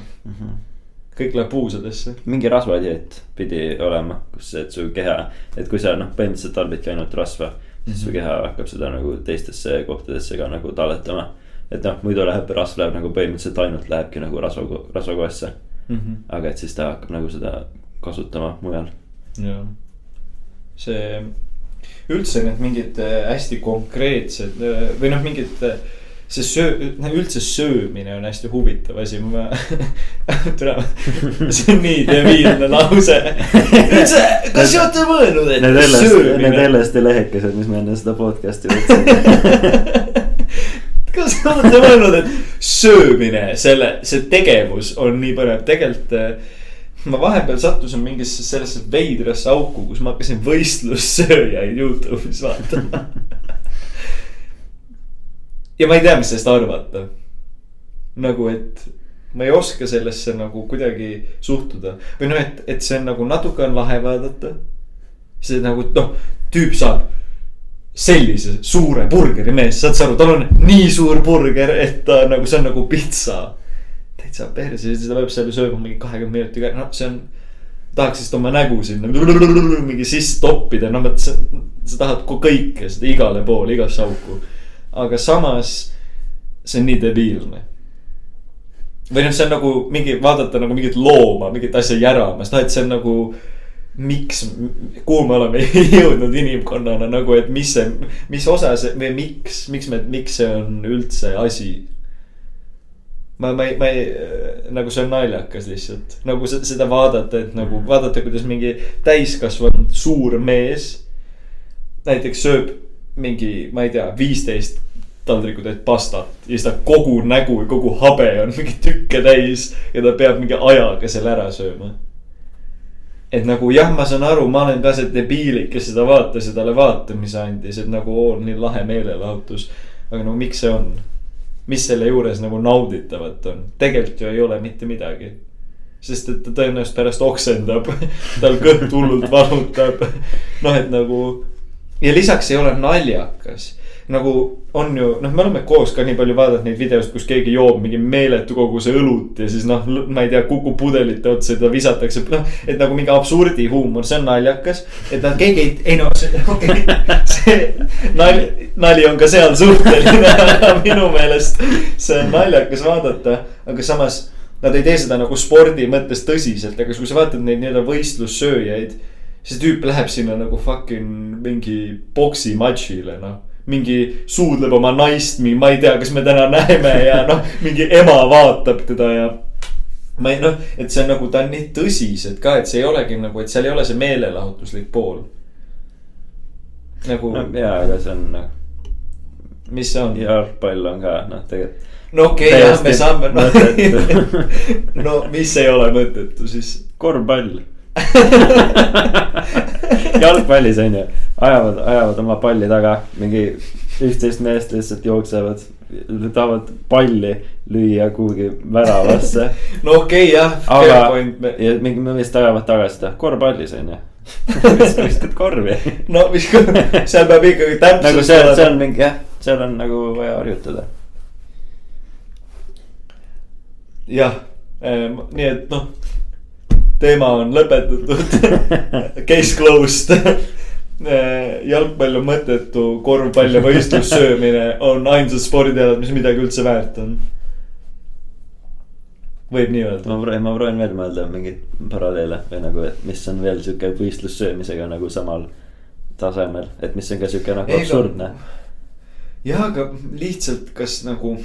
kõik läheb puusadesse. mingi rasvadieet pidi olema, kus, et su keha, et kui sa noh, põhimõtteliselt tarbidki ainult rasva. siis su Mhm. keha hakkab seda nagu teistesse kohtadesse ka nagu talletama. et noh, muidu läheb, rasv läheb nagu põhimõtteliselt ainult lähebki nagu rasva, rasvakoesse. aga et siis ta hakkab nagu seda kasutama mujal. jah, see üldse need mingid äh, hästi konkreetsed äh, või noh, mingid äh, see söö, üldse söömine on hästi huvitav asi, ma, tere, see on nii debiilne lause. üldse, kas te olete mõelnud, et Need LSD, need söömine, LSD lehekesed, mis me enne seda podcast'i võtsime. kas te olete mõelnud, et söömine, selle, see tegevus on nii põnev, tegelikult ma vahepeal sattusin mingisse sellesse veidrasse auku, kus ma hakkasin võistlussööjaid Youtube'is vaatama. ja ma ei tea, mis sellest arvata. nagu, et ma ei oska sellesse nagu kuidagi suhtuda või noh, et, et see on nagu natuke on lahe vaadata. see nagu noh, tüüp saab sellise suure burgeri mees, saad sa aru, tal on nii suur burger, et ta nagu, see on nagu pitsa. Täitsa perse, seda peab seal ju sööma mingi kahekümne minutiga, noh, see on. tahaks vist oma nägu sinna mingi sisse toppida, noh, et sa, sa tahad kõike seda igale poole, igasse auku. aga samas see on nii debiilne. või noh, see on nagu mingi vaadata nagu mingit looma, mingit asja järamas, noh, et see on nagu miks, kuhu me oleme jõudnud inimkonnana nagu, et mis see, mis osa see või miks, miks me, miks see on üldse asi ma, ma ei, ma ei, nagu see on naljakas lihtsalt, nagu se- seda vaadata, et nagu vaadata, kuidas mingi täiskasvanud suur mees. näiteks sööb mingi, ma ei tea, viisteist taldrikutäit pastat ja siis ta kogu nägu ja kogu habe on mingi tükke täis ja ta peab mingi ajaga selle ära sööma. et nagu jah, ma saan aru, ma olen ka see debiilik, kes seda vaatas ja talle vaatamise andis, et nagu oo, nii lahe meelelahutus. aga no miks see on? Mis selle juures nagu nauditavat on, tegelikult ju ei ole mitte midagi. sest et ta tõenäoliselt pärast oksendab, tal kõht hullult valutab. noh, et nagu ja lisaks ei ole naljakas nagu on ju, noh, me oleme koos ka nii palju vaadanud neid videosid, kus keegi joob mingi meeletu koguse õlut ja siis noh, ma ei tea, kukub pudelite otsa ja ta visatakse, noh. et nagu mingi absurdi huumor, see on naljakas, et nad keegi ei, ei no see, okay,, see nali, nali on ka seal suhteline, minu meelest see on naljakas vaadata, aga samas nad ei tee seda nagu spordi mõttes tõsiselt, aga kui sa vaatad neid nii-öelda võistlussööjaid see tüüp läheb sinna nagu fucking mingi poksimatšile, noh. Mingi suudleb oma naist, ma ei tea, kas me täna näeme ja noh, mingi ema vaatab teda ja. ma ei noh, et see on nagu, ta on nii tõsiselt ka, et see ei olegi nagu, et seal ei ole see meelelahutuslik pool. nagu no jaa, aga see on noh, mis see on? jalgpall on ka noh, tegelikult. no okei okay,, jah, me saame no. mõttetu. no mis ei ole mõttetu siis? korvpall jalgpallis on ju, ajavad, ajavad oma palli taga, mingi üksteist meest lihtsalt jooksevad, tahavad palli lüüa kuhugi väravasse. no okei okay,, jah, aga ja mingi meest ajavad tagasi seda korvpallis on ju. viskad korvi. no mis, seal peab ikkagi täpselt. nagu see, see on mingi jah, seal on nagu vaja harjutada. jah, nii et noh, teema on lõpetatud, case closed. jalgpall on mõttetu, korvpall ja võistlussöömine on ainsad spordialad, mis midagi üldse väärt on. võib nii öelda? ma proovin, ma proovin veel mõelda mingeid paralleele või nagu, et mis on veel sihuke võistlussöömisega nagu samal tasemel, et mis on ka sihuke nagu absurdne. jah, aga lihtsalt, kas nagu.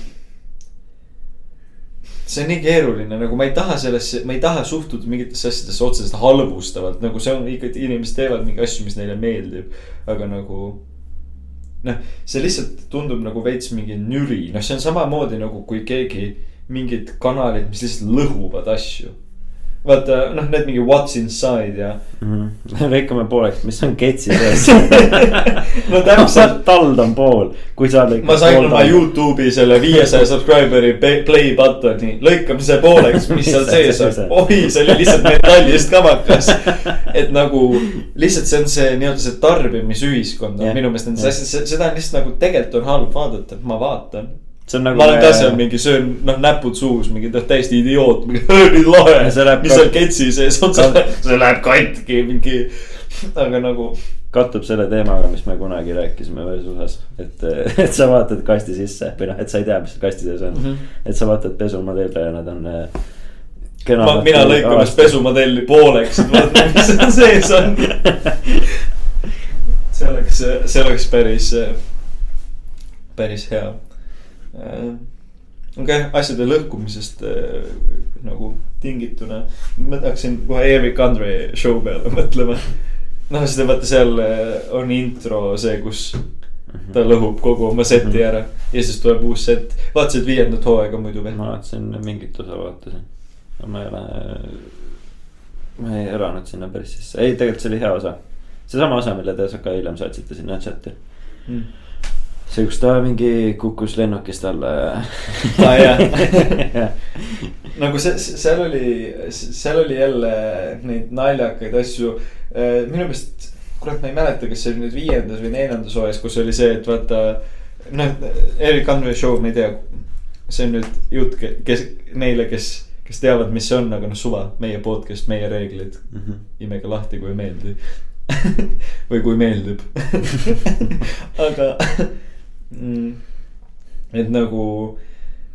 See on nii keeruline, nagu ma ei taha sellesse, ma ei taha suhtuda mingitesse asjadesse otseselt halvustavalt, nagu see on ikka, et inimesed teevad mingi asju, mis neile meeldib, aga nagu. noh, see lihtsalt tundub nagu veits mingi nüri, noh, see on samamoodi nagu kui keegi mingid kanalid, mis lihtsalt lõhuvad asju. Vaata noh, need mingi What's inside ja lõikame pooleks, mis on ketsi sees. no täpselt tald on pool, kui sa lõikad. ma sain oma. Youtube'i selle viiesaja subscriber'i play button'i, lõikame see pooleks, mis seal sees on. oi, see oli lihtsalt metallist kamakas. et nagu lihtsalt see on see nii-öelda see tarbimisühiskond on Jah, minu meelest nendes jah. asjades, seda on lihtsalt nagu tegelikult on halb vaadata, et ma vaatan. See on nagu. ma olen ka seal mingi söön, noh näpud suus, mingi noh täiesti idioot, nii lahe mis seal ketsi sees on, see läheb katki mingi, aga nagu kattub selle teemaga, mis me kunagi rääkisime ühes osas, et, et sa vaatad kasti sisse või noh, et sa ei tea, mis kasti sees on mm. -hmm. et sa vaatad pesumodelle ja nad on äh,. ma, mina lõikamas. pesumodelli pooleks, et vaata, mis seal sees on. see oleks, see oleks päris, päris hea. Okei okay,, asjade lõhkumisest äh, nagu tingituna, ma hakkasin kohe Erik Andre show peale mõtlema. noh, seda vaata seal äh, on intro see, kus ta lõhub kogu oma seti ära ja siis tuleb uus set. vaatasid viiendat hooaega muidu või? ma vaatasin mingit osa vaatasin, ma ei ole, ma ei elanud sinna päris sisse, ei tegelikult see oli hea osa. seesama osa, mille te ka hiljem saatsite sinna chati. Mm. see, kus ta mingi kukkus lennukist alla ja aa jah, nagu see, seal oli, seal oli jälle neid naljakaid asju. minu meelest, kurat, ma ei mäleta, kas see oli nüüd viiendas või neljandas hooajas, kus oli see, et vaata. noh, Erik Andrei show, ma ei tea, see on nüüd jutt, kes neile, kes, kes teavad, mis see on, aga noh, suva, meie podcast, meie reeglid. Mhm. imege lahti, kui ei meeldi või kui meeldib aga mm,, et nagu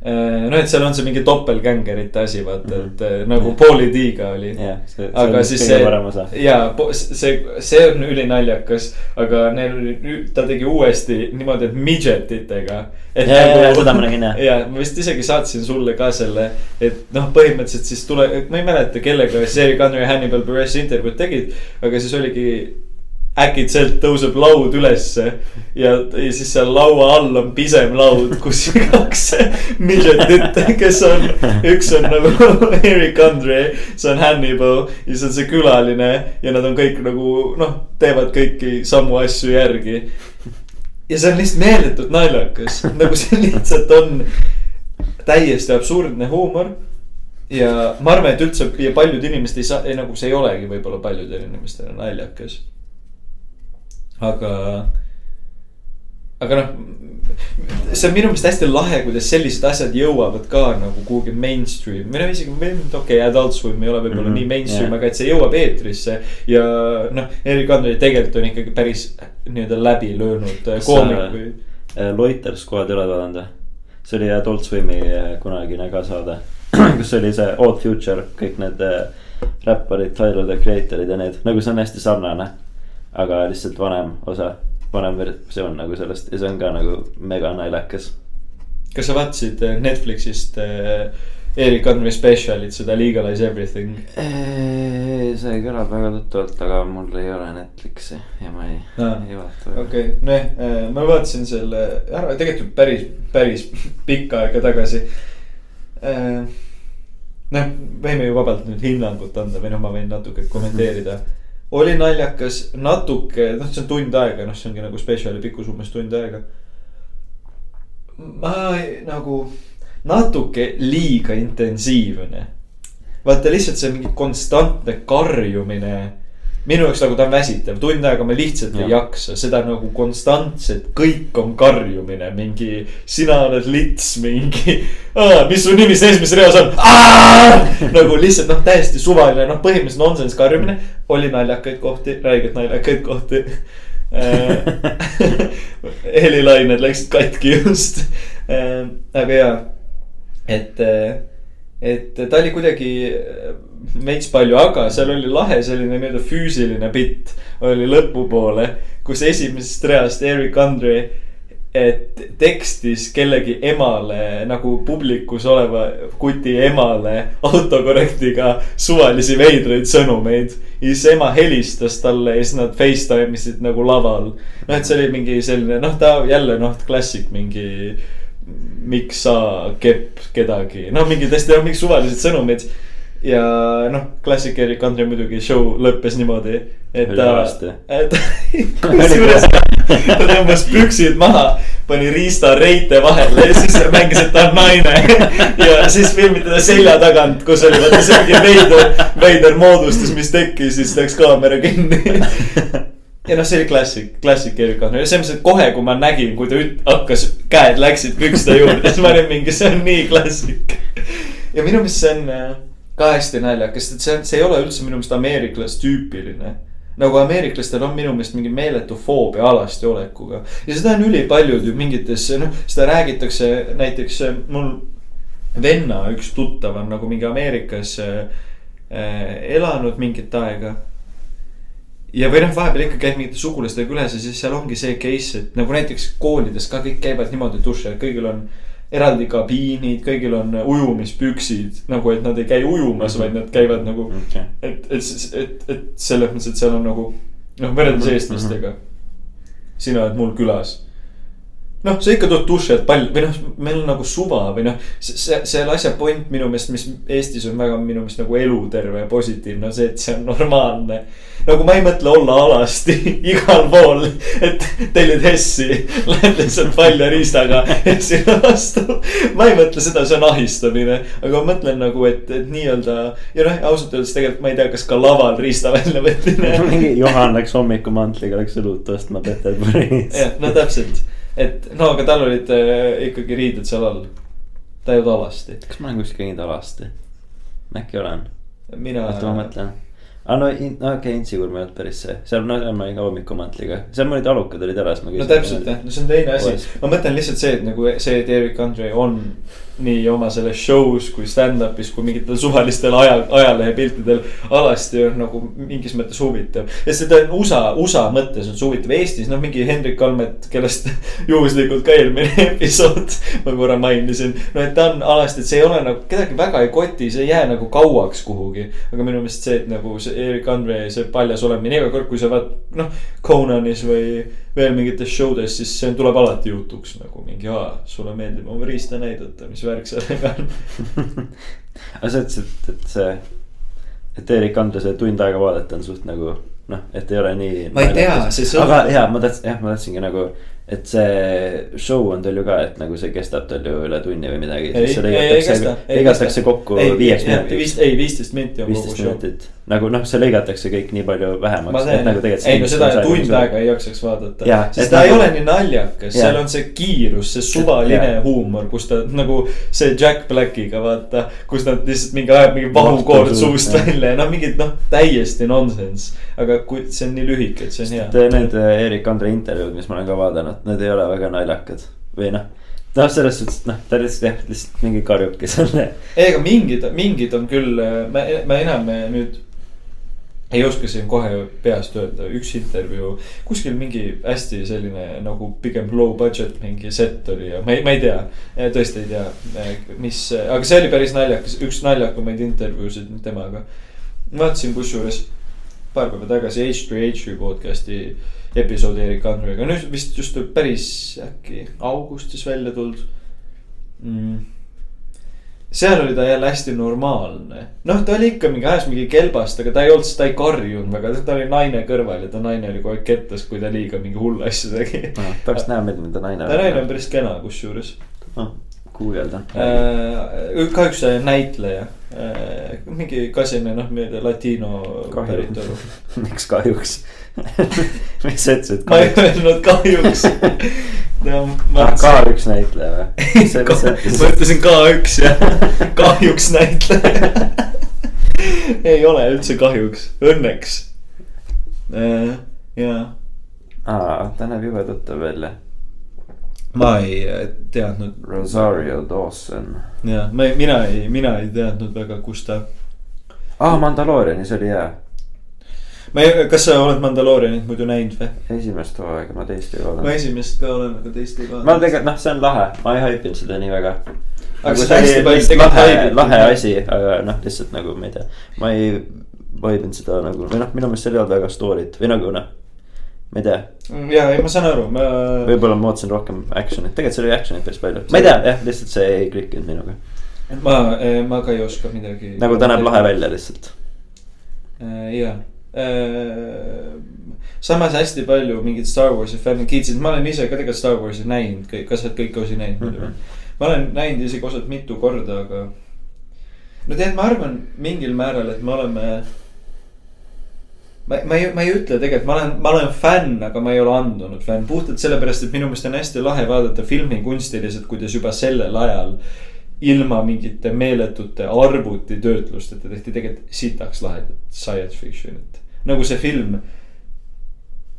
noh, et seal on see mingi topelgängerite asi, vaata, et eh, nagu. Pauli D-ga oli. see aga siis see parem osa. ja see, see on ülinaljakas, aga neil oli, ta tegi uuesti niimoodi, et midget itega. Ja, ja, ja, seda ma nägin, jah. ja ma vist isegi saatsin sulle ka selle, et noh, põhimõtteliselt siis tule, ma ei mäleta, kellega Seri Gunner ja Hannibal Buress intervjuud tegid, aga siis oligi äkitselt tõuseb laud ülesse ja, ja siis seal laua all on pisem laud, kus kaks midgetit, kes on, üks on nagu Eric Andre, see on Hannibal ja siis on see külaline ja nad on kõik nagu noh, teevad kõiki samu asju järgi. ja see on lihtsalt meeletult naljakas, nagu see lihtsalt on täiesti absurdne huumor ja ma arvan, et üldse ja paljud inimesed ei saa, ei nagu see ei olegi võib-olla paljudele inimestele naljakas. aga, aga noh, see on minu meelest hästi lahe, kuidas sellised asjad jõuavad ka nagu kuhugi mainstream või noh, isegi okei okay,, Adult Swim ei ole võib-olla mm -hmm, nii mainstream yeah., aga et see jõuab eetrisse ja noh, Erik Andrei tegelikult on ikkagi päris nii-öelda läbi löönud äh, Kas koomik sa- või. Loiters kohe oled vaadanud või? see oli Adult Swimi äh, kunagine ka saade, kus oli see Odd Future, kõik need äh, räpparid, Tyler the Creator'id ja need, nagu see on hästi sarnane. Aga lihtsalt vanem osa, vanem versioon nagu sellest ja see on ka nagu mega naljakas. kas sa vaatasid äh, Netflixist äh, Erik Andrei spetsialit, seda Legalize Everything? see kõlab väga tuttavalt, aga mul ei ole Netflixi ja ma ei Aa, ei vaata. okei, nojah, ma vaatasin selle ära tegelikult päris, päris pikka aega tagasi. noh, võime ju vabalt nüüd hinnangut anda või noh, ma võin natuke kommenteerida. Oli naljakas, natuke, noh, see on tund aega, noh, see ongi nagu spetsiali pikkus umbes tund aega. ma nagu natuke liiga intensiivne. vaata lihtsalt see mingi konstantne karjumine minu jaoks nagu ta on väsitav, tund aega ma lihtsalt ja. ei jaksa seda nagu konstantselt, kõik on karjumine, mingi. sina oled lits, mingi, mis su nimi see esimeses reas on? nagu lihtsalt noh, täiesti suvaline, noh, põhimõtteliselt nonsense karjumine. oli naljakaid kohti, räigelt naljakaid kohti. helilained läksid katki just, aga jaa, et et ta oli kuidagi veits palju, aga seal oli lahe selline nii-öelda füüsiline bitt oli lõpupoole, kus esimesest reast Erik Andre, et tekstis kellegi emale nagu publikus oleva kuti emale autokorrektiga suvalisi veidraid sõnumeid. ja siis ema helistas talle ja siis nad Facetime isid nagu laval. noh, et see oli mingi selline noh, ta jälle noh, klassik mingi miks sa kepp kedagi, noh, mingi tõesti noh, mingi suvalised sõnumid. ja noh, klassik Erik Andre muidugi show lõppes niimoodi, et ta et kusjuures ta tõmbas püksid maha, pani riista reite vahele ja siis mängis, et ta on naine. ja siis filmiti ta selja tagant, kus oli vaata mingi veider, veider moodustus, mis tekkis, siis läks kaamera kinni ja noh, see oli klassik, klassik Erik Andrei, selles mõttes, et kohe, kui ma nägin, kui ta üt- hakkas, käed läksid pükste juurde, siis ma olin mingi, see on nii klassik. ja minu meelest see on äh, ka hästi naljakas, et see see ei ole üldse minu meelest ameeriklas-tüüpiline. nagu ameeriklastel on minu meelest mingi meeletu foobia alasti olekuga ja seda on ülipaljud ju mingites, noh, seda räägitakse näiteks äh, mul venna üks tuttav on nagu mingi Ameerikas äh, äh, elanud mingit aega ja või noh, vahepeal ikka käib mingite sugulastega üles ja siis seal ongi see case, et nagu näiteks koolides ka kõik käivad niimoodi duši all, kõigil on eraldi kabiinid, kõigil on ujumispüksid nagu, et nad ei käi ujumas, vaid nad käivad nagu, okei, et, et, et, et selles mõttes, et seal on nagu noh, võrreldes Mhm, eestlastega. sina oled mul külas noh, sa ikka tuled duši alt palju või noh, meil on nagu suva või noh, see, selle asja point minu meelest, mis Eestis on väga minu meelest nagu eluterve ja positiivne on see, et see on normaalne. nagu ma ei mõtle olla alasti igal pool, et tellid Hessi, lähed lihtsalt palja riistaga Hessile vastu. ma ei mõtle seda, see on ahistamine, aga ma mõtlen nagu, et, et nii-öelda ja noh, ausalt öeldes tegelikult ma ei tea, kas ka laval riista väljavõtmine Juhan läks hommikumantliga, läks õlut ostma Peterburis. jah, no täpselt, et no aga tal olid äh, ikkagi riided seal all. ta ei olnud alasti, kas ma olen kuskil käinud alasti? äkki olen, mina. oota ma mõtlen. aa no, in- no okei okay,, Intsikurm ei olnud päris see, seal no seal ma olin ka hommikumantliga, seal olid alukad olid ära, siis ma no täpselt jah, no see on teine asi ma mõtlen lihtsalt see, et nagu see, et Erik Andre on nii oma selles show's kui stand-up'is kui mingitel suvalistel aja, ajalehepiltidel alasti on nagu mingis mõttes huvitav. ja seda USA, USA mõttes on see huvitav, Eestis noh, mingi Hendrik Almet, kellest juhuslikult ka eelmine episood ma korra mainisin. no et ta on alasti, et see ei ole nagu kedagi väga ei koti, see ei jää nagu kauaks kuhugi. aga minu meelest see, et nagu see Erik Andre, see paljas olemine iga kord, kui sa vaatad noh, Conanis või veel mingites show des, siis see tuleb alati jutuks nagu mingi, aa, sulle meeldib oma riista näidata, mis värk sellega on aga sa ütlesid, et see, et Erik Andre see tund aega vaadata on suht nagu noh, et ei ole nii. ma ei tea, see sõltub. aga jaa, ma tahtsin, jah, ma tahtsingi nagu et see show on teil ju ka, et nagu see kestab tal ju üle tunni või midagi. lõigatakse kokku ei, viieks minutiks. ei, viisteist minti on kogu show. nagu noh, see lõigatakse kõik nii palju vähemaks. Nagu ei no seda tund aega ei jaksaks vaadata. sest ta nagu... ei ole nii naljakas, seal on see kiirus, see suvaline ja. huumor, kus ta nagu see Jack Blackiga vaata. kus nad lihtsalt mingi ajab mingi vahukoord suust välja ja noh, mingid noh, täiesti nonsense. aga kui see on nii lühike, et see on hea. Need Erik Andre intervjuud, mis ma olen ka vaadanud et need ei ole väga naljakad või noh noh, selles suhtes, noh, ta lihtsalt jah, lihtsalt mingi karjuke seal. ei, aga mingid, mingid on küll, ma, ma enam nüüd ei oska siin kohe peast öelda, üks intervjuu, kuskil mingi hästi selline nagu pigem low budget mingi set oli ja ma ei, ma ei tea. tõesti ei tea, mis, aga see oli päris naljakas, üks naljakamaid intervjuusid temaga. vaatasin kusjuures paar päeva tagasi H3H3 podcast'i episoodi Erik Andrega, nüüd vist just päris äkki augustis välja tulnud mm seal oli ta jälle hästi normaalne. noh, ta oli ikka mingi, ajas mingi kelbast, aga ta ei olnud, ta ei karjunud väga, ta oli naine kõrval ja ta naine oli kogu aeg kettas, kui ta liiga mingi hullu asju tegi no,. tahaks näha, milline ta naine on. ta naine on päris kena, kusjuures. noh, guugelda äh,. kahjuks näitleja äh,, mingi ka selline noh, latino päritolu miks kahjuks mis sa ütlesid? ma ei öelnud kahjuks no,. ah, K1 näitleja või? ma ütlesin K1 jah, kahjuks näitleja ei ole üldse kahjuks, õnneks äh,. jaa. aa, ta näeb jube tuttav välja. Ma ei teadnud. Rosario Dawson. jah, ma ei, mina ei, mina ei teadnud väga, kus ta. aa, Mandaloorianis oli hea ma ei, kas sa oled Mandaloorianit muidu näinud või? esimest hooaega, ma teist ei vaadanud. ma esimest ka olen, aga teist ei vaadanud. ma tegelikult noh, see on lahe, ma ei haipinud seda nii väga. aga nagu see palju tegelikult haipinud. lahe asi, aga noh, lihtsalt nagu ma ei tea, ma ei vaibinud seda nagu või noh, minu meelest seal ei olnud väga story't või nagu noh ma ei tea. Mm, ja, ei ma saan aru, ma. võib-olla ma ootasin rohkem action'it, tegelikult seal oli action'it päris palju, ma ei tea, jah, lihtsalt see ei klikkinud minuga. ma, ma ka ei oska midagi. nagu ta näeb lahe välja lihtsalt. Äh, jaa Äh, samas hästi palju mingid Star Warsi fännid kiitsid, ma olen ise ka tegelikult Star Warsi näinud, kõik, kas sa oled kõiki osi näinud mm? -hmm. ma olen näinud isegi osad mitu korda, aga. no tead, ma arvan mingil määral, et me oleme. Ma, ma ei, ma ei ütle tegelikult, ma olen, ma olen fänn, aga ma ei ole andunud fänn, puhtalt sellepärast, et minu meelest on hästi lahe vaadata filmi kunstiliselt, kuidas juba sellel ajal ilma mingite meeletute arvutitöötlusteta tehti tegelikult sitaks lahedat science fiction'it nagu see film.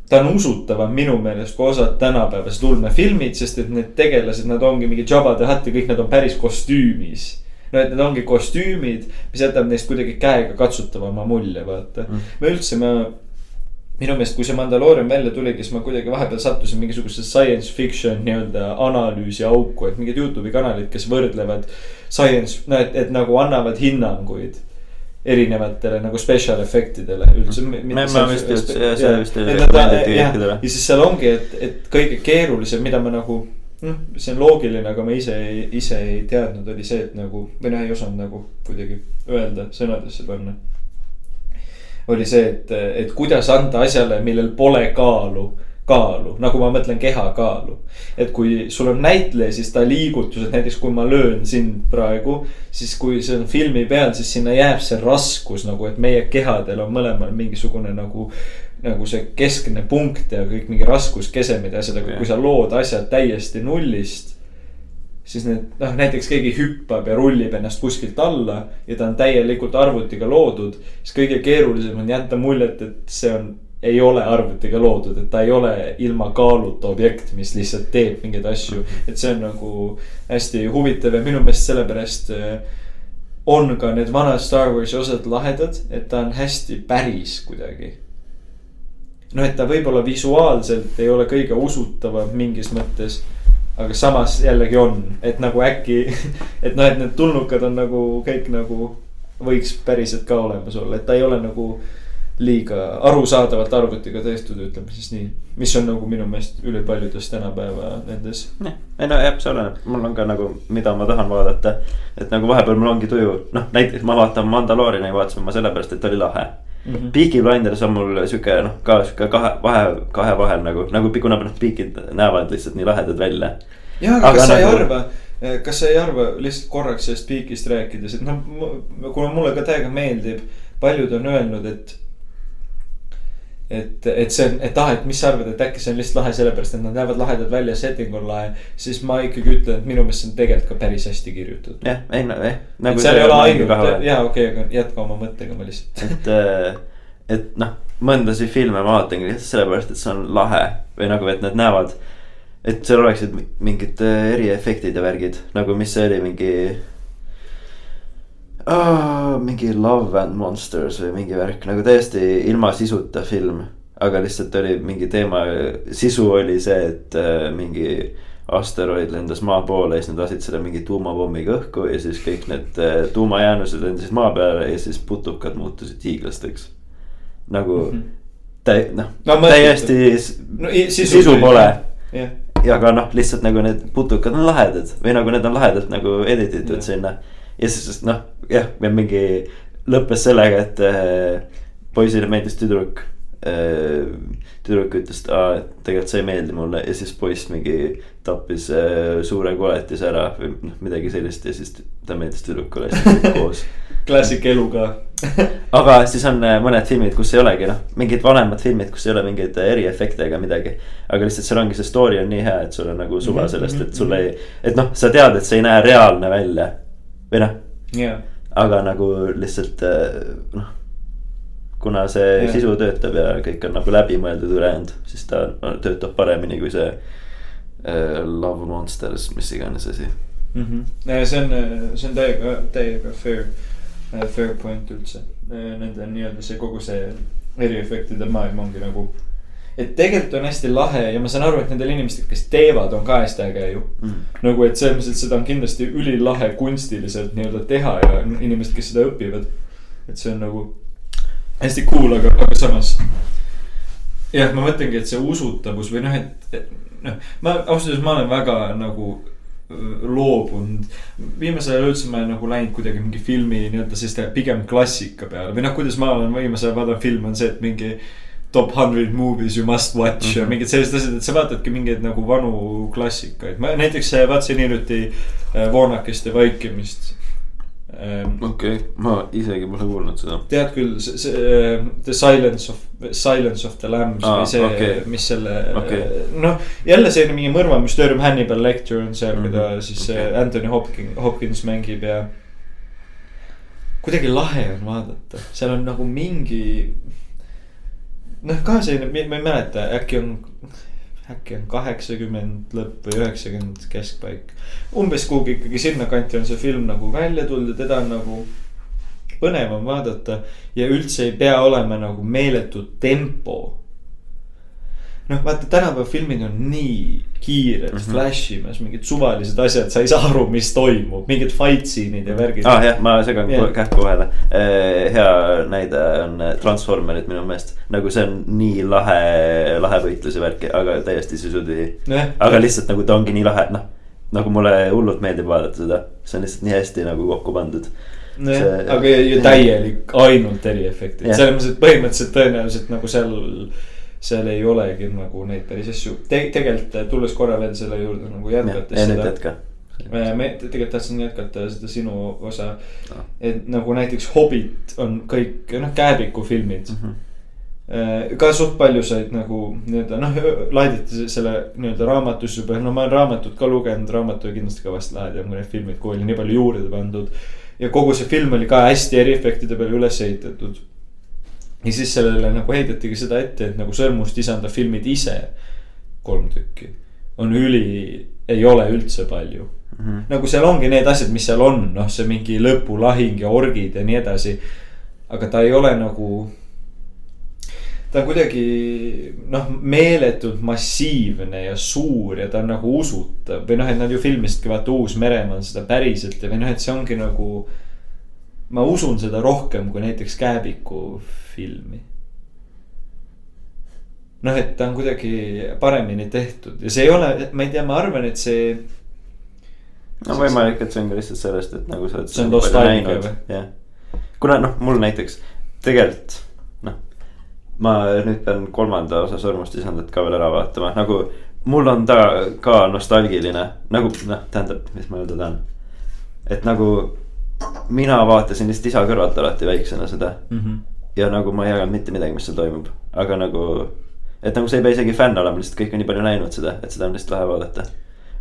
ta on usutavam minu meelest kui osad tänapäevased ulmefilmid, sest et need tegelased, nad ongi mingi Jabba the Hutt ja kõik nad on päris kostüümis no et need ongi kostüümid, mis jätab neist kuidagi käega katsutavama mulje, vaata mm.. ma üldse, ma, minu meelest, kui see Mandaloorium välja tuligi, siis ma kuidagi vahepeal sattusin mingisugusesse science fiction nii-öelda analüüsi auku, et mingid Youtube'i kanalid, kes võrdlevad science, no et, et nagu annavad hinnanguid erinevatele nagu special efektidele üldse. kõikidele. ja siis seal ongi, et, et kõige keerulisem, mida ma nagu noh, see on loogiline, aga ma ise, ise ei teadnud, oli see, et nagu või noh, ei osanud nagu kuidagi öelda, sõnadesse panna. oli see, et, et kuidas anda asjale, millel pole kaalu kaalu, nagu ma mõtlen kehakaalu. et kui sul on näitleja, siis ta liigutused, näiteks kui ma löön sind praegu, siis kui see on filmi peal, siis sinna jääb see raskus nagu, et meie kehadel on mõlemal mingisugune nagu nagu see keskne punkt ja kõik mingi raskuskesemed ja asjad, aga kui sa lood asjad täiesti nullist siis need noh, näiteks keegi hüppab ja rullib ennast kuskilt alla ja ta on täielikult arvutiga loodud. siis kõige keerulisem on jätta muljet, et see on ei ole arvutiga loodud, et ta ei ole ilma kaaluta objekt, mis lihtsalt teeb mingeid asju. et see on nagu hästi huvitav ja minu meelest sellepärast äh, on ka need vanad Star Warsi osad lahedad, et ta on hästi päris kuidagi. noh, et ta võib-olla visuaalselt ei ole kõige usutavam mingis mõttes. aga samas jällegi on, et nagu äkki, et noh, et need tulnukad on nagu kõik nagu võiks päriselt ka olemas olla, et ta ei ole nagu liiga arusaadavalt arvutiga tehtud, ütleme siis nii. mis on nagu minu meelest ülipaljudes tänapäeva nendes. ei no jah, see oleneb, mul on ka nagu, mida ma tahan vaadata. et nagu vahepeal mul ongi tuju, noh näiteks ma vaatan Mandalooriani vaatasin ma sellepärast, et oli lahe. Mhm. Peaky Blinders on mul sihuke noh, ka sihuke kahe, vahe, kahe vahel nagu, nagu kuna noh, Peakid näevad lihtsalt nii lahedad välja. jah, aga kas sa ei nagu- arva, kas sa ei arva lihtsalt korraks sellest piikist rääkides, et noh, kuna mulle ka täiega meeldib, paljud on öelnud, et. et, et see on, et ah, et mis sa arvad, et äkki see on lihtsalt lahe sellepärast, et nad näevad lahedad välja, setting on lahe. siis ma ikkagi ütlen, et minu meelest see on tegelikult ka päris hästi kirjutatud. jah, ei no jah. et seal ei ole ainult, jaa, okei okay,, aga jätka oma mõttega, ma lihtsalt. et, et noh, mõndasid filme ma vaatangi lihtsalt sellepärast, et see on lahe või nagu, et nad näevad. et seal oleksid mi- mingid äh, eriefektid ja värgid nagu, mis see oli, mingi oh,. mingi Love and Monsters või mingi värk nagu täiesti ilma sisuta film. aga lihtsalt oli mingi teema, sisu oli see, et äh, mingi asteroid lendas maa poole ja siis nad lasid selle mingi tuumapommiga õhku ja siis kõik need äh, tuumajäänused lendasid maa peale ja siis putukad muutusid hiiglasteks. nagu mm -hmm. täi-, noh No no, täiesti no sisu sisu pole jah, ja aga noh, lihtsalt nagu need putukad on lahedad või nagu need on lahedalt nagu edit itud Jah. sinna. Ja siis noh, jah, ja mingi lõppes sellega, et äh, poisile meeldis tüdruk äh,. tüdruk ütles, et aa, et tegelikult see ei meeldi mulle ja siis poiss mingi tappis äh, suure koletise ära või noh, midagi sellist ja siis ta meeldis tüdrukule ja siis olid koos. klassik elu ka. aga siis on äh, mõned filmid, kus ei olegi noh, mingid vanemad filmid, kus ei ole mingeid äh, eriefekte ega midagi. aga lihtsalt seal ongi see story on nii hea, et sul on nagu suva Mhm, sellest, mhm, et sul ei, et noh, sa tead, et see ei näe reaalne välja. Või noh, jaa, aga nagu lihtsalt äh, noh. kuna see yeah. sisu töötab ja kõik on nagu läbimõeldud ülejäänud, siis ta no, töötab paremini kui see äh, Love Monsters, mis iganes asi. Mhm. see on, see on täiega, täiega fair, fair point üldse. Nende nii-öelda see kogu see eriefektide maailm ongi nagu. Et tegelikult on hästi lahe ja ma saan aru, et nendel inimestel, kes teevad, on ka hästi äge ju. Mm. nagu, et selles mõttes, et seda on kindlasti ülilahe kunstiliselt nii-öelda teha ja inimesed, kes seda õpivad. et see on nagu hästi cool, aga, aga samas. jah, ma mõtlengi, et see usutavus või noh, et, noh, ma ausalt öeldes ma olen väga nagu öö, loobunud. viimasel ajal üldse ma olen nagu läinud kuidagi mingi filmi nii-öelda selliste pigem klassika peale või noh, kuidas ma olen viimasel ajal vaadanud filme on see, et mingi top hundred movies you must watch mm -hmm. ja Mhm. mingid sellised asjad, et sa vaatadki mingeid nagu vanu klassikaid, ma näiteks äh, vaatasin hiljuti äh, Voonakeste vaikimist ähm,. okei okay., ma isegi pole kuulnud seda. tead küll, see, see äh, The Silence of, Silence of the Lambs Aa, või see okay., mis selle okay., noh. jälle selline mingi mõrvamüsteerium, Hannibal Lecter on seal mm, -hmm. keda Mhm, siis okei. okay. Anthony Hopkins, Hopkins mängib ja. kuidagi lahe on vaadata, seal on nagu mingi. noh, ka selline, ma ei mäleta, äkki on, äkki on kaheksakümmend lõpp või üheksakümmend keskpaik. umbes kuhugi ikkagi sinnakanti on see film nagu välja tulnud ja teda on nagu põnev on vaadata ja üldse ei pea olema nagu meeletu tempo. noh, vaata tänapäeva filmid on nii kiired mm. -hmm. flash imas mingid suvalised asjad, sa ei saa aru, mis toimub, mingid fight scene'id ja värgid ah jah, ma segan yeah. kähku vahele. hea näide on äh, Transformerid minu meelest, nagu see on nii lahe, lahe võitlus ja värk, aga täiesti sisutühi. nojah, aga lihtsalt nagu ta ongi nii lahe, noh nagu mulle hullult meeldib vaadata seda, see on lihtsalt nii hästi nagu kokku pandud. nojah see-, aga ju täielik ainult eriefektid Jah. selles mõttes, et põhimõtteliselt tõenäoliselt nagu seal. Seal ei olegi nagu neid päris asju Te,, tegelikult tulles korra veel selle juurde nagu jätkates ja seda. jätka. me tegelikult tahtsin jätkata seda sinu osa Ah., et nagu näiteks Hobbit on kõik noh, Kääbiku filmid Mhm. Äh, ka suht palju said nagu nii-öelda noh, laaditi selle nii-öelda raamatusse juba, no ma olen raamatut ka lugenud, raamat oli kindlasti kõvasti lahedam kui need filmid, kui oli nii palju juurde pandud. ja kogu see film oli ka hästi eriefektide peale üles ehitatud. Ja siis sellele nagu heidatigi seda ette, et nagu Sõrmust isanda filmid ise, kolm tükki, on üli, ei ole üldse palju Mhm. nagu seal ongi need asjad, mis seal on, noh, see mingi lõpulahing ja orgid ja nii edasi. aga ta ei ole nagu. ta on kuidagi noh, meeletult massiivne ja suur ja ta on nagu usutav või noh, et nad ju filmisidki vaata Uus-Meremaal seda päriselt ja või noh, et see ongi nagu. Ma usun seda rohkem kui näiteks Kääbiku filmi noh, et ta on kuidagi paremini tehtud ja see ei ole, ma ei tea, ma arvan, et see no võimalik, et see on ka lihtsalt sellest, et nagu sa oled. See on nostalgia või? jah, kuna noh, mul näiteks tegelikult noh, ma nüüd pean kolmanda osa Sõrmust isandat ka veel ära vaatama, nagu mul on ta ka nostalgiline, nagu noh, tähendab, mis ma öelda tahan. et nagu mina vaatasin lihtsalt isa kõrvalt alati väiksena seda mm. -hmm. ja nagu ma ei jaganud mitte midagi, mis seal toimub, aga nagu. et nagu sa ei pea isegi fänn olema, lihtsalt kõik on nii palju näinud seda, et seda on lihtsalt lahe vaadata.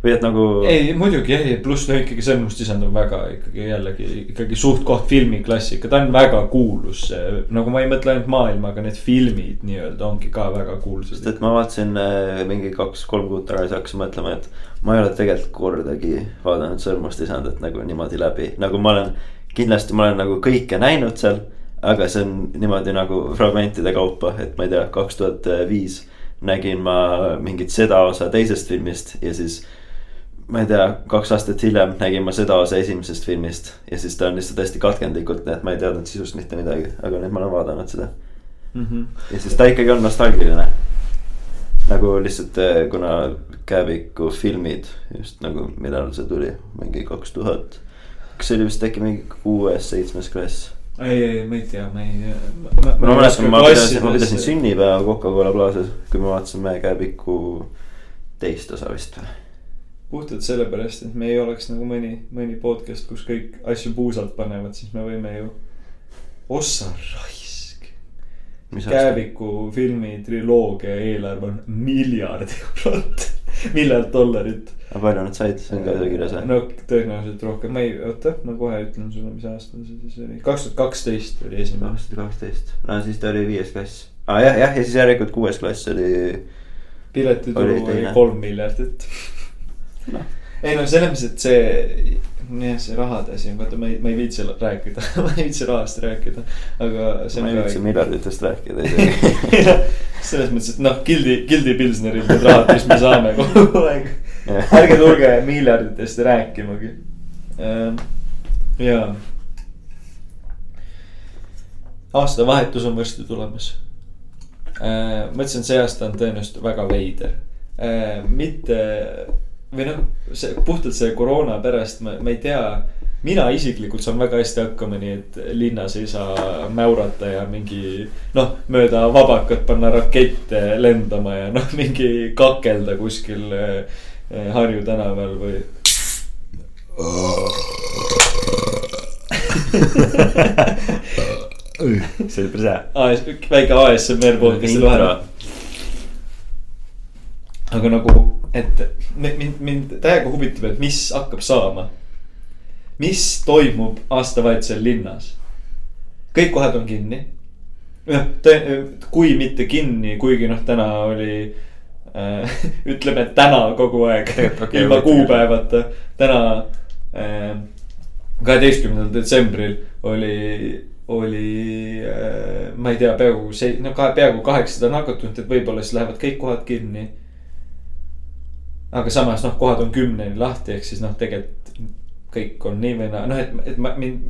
või et nagu. ei, muidugi ei, pluss no ikkagi Sõrmust isand on väga ikkagi jällegi ikkagi suht-koht filmiklassika, ta on väga kuulus. nagu ma ei mõtle ainult maailma, aga need filmid nii-öelda ongi ka väga sest kuulsad. et ma vaatasin äh, mingi kaks-kolm kuud tagasi hakkasin mõtlema, et ma ei ole tegelikult kordagi vaadanud Sõrmust isandat nagu niimoodi läbi, nagu ma olen. kindlasti ma olen nagu kõike näinud seal, aga see on niimoodi nagu fragmentide kaupa, et ma ei tea, kaks tuhat viis nägin ma mingit seda osa teisest filmist ja siis ma ei tea, kaks aastat hiljem nägin ma seda osa esimesest filmist ja siis ta on lihtsalt hästi katkendlikult, nii et ma ei teadnud sisust mitte midagi, aga nüüd ma olen vaadanud seda. Mhm. ja siis ta ikkagi on nostalgiline. Nagu lihtsalt, kuna Kääbiku filmid just nagu, millal see tuli, mingi kaks tuhat. kas see oli vist äkki mingi kuues, seitsmes klass? ei, ei, ma ei tea, ma ei. ma mäletan, ma pidasin, ma pidasin sünnipäeva Coca-Cola Plaza's, kui me vaatasime Kääbiku teist osa vist või. puhtalt sellepärast, et me ei oleks nagu mõni, mõni podcast, kus kõik asju puusalt panevad, siis me võime ju. ossa raisk. Kääbiku filmi triloogia eelarve on miljard eurot, miljard dollarit. aga palju nad said, see on ka seal kirjas või? no tõenäoliselt rohkem, ma ei, oota, ma kohe ütlen sulle, mis aastal see siis oli, kaks tuhat kaksteist oli esimene. kaks tuhat kaksteist, no siis ta oli viies klass. aa jah, jah, ja siis järelikult kuues klass oli. piletitulu Oli kolm miljardit Noh. Ei no selles mõttes, et see, jah, see rahade asi on, vaata, ma ei, ma ei viitsi rääkida, ma ei viitsi rahast rääkida, aga see ma ei viitsi miljarditest rääkida isegi. selles mõttes, et noh, Gildi, Gildi Pilsnerilt need rahad, mis me saame kogu aeg. ärge tulge miljarditest rääkimagi. jaa. aastavahetus on varsti tulemas. mõtlesin, et see aasta on tõenäoliselt väga veider. mitte või noh, see puhtalt see koroona pärast ma, ma ei tea. mina isiklikult saan väga hästi hakkama, nii et linnas ei saa mäurata ja mingi noh, mööda vabakat panna rakette lendama ja noh, mingi kakelda kuskil eh, Harju tänaval või. see oli päris hea. Väike ASMR podcast'i vahel. aga nagu, et mi- mind, mind täiega huvitab, et mis hakkab saama. mis toimub aastavahetusel linnas? kõik kohad on kinni. noh, kui mitte kinni, kuigi noh, täna oli äh, ütleme, et täna kogu aeg okei, ilma kuupäevata, täna äh, kaheteistkümnendal detsembril oli, oli äh,, ma ei tea, peaaegu see, no ka peaaegu kaheksasada nakatunut, et võib-olla siis lähevad kõik kohad kinni. Aga samas noh, kohad on kümneni lahti, ehk siis noh, tegelikult kõik on nii või naa, noh, et, et ma mind,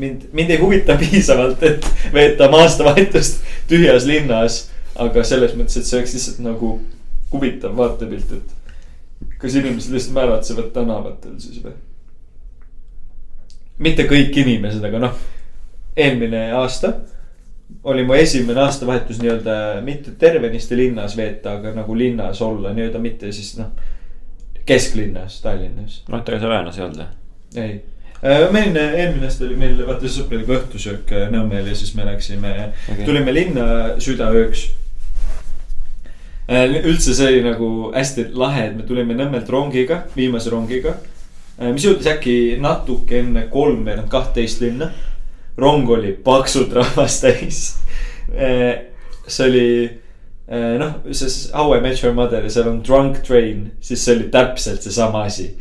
mind, mind ei huvita piisavalt, et veeta aastavahetust tühjas linnas. aga selles mõttes, et see oleks lihtsalt nagu huvitav vaatepilt, et kas inimesed lihtsalt märatsevad tänavatel siis või? mitte kõik inimesed, aga noh, eelmine aasta oli mu esimene aastavahetus nii-öelda mitte tervenisti linnas veeta, aga nagu linnas olla nii-öelda mitte siis noh, kesklinnas, Tallinnas, noh, ega sa Väänus ei olnud või? ei. meil eelmine aasta oli meil vaata sõpradega õhtusöök äh, Nõmmel ja siis me läksime okay., tulime linna südaööks. üldse see oli nagu hästi lahe, et me tulime Nõmmelt rongiga, viimase rongiga. mis jõudis äkki natuke enne kolmveerand kahtteist linna. Rong oli paksult rahvast täis. see oli eh, noh, see How I Met Your Mother ja seal on Drunk Train, siis see oli täpselt seesama asi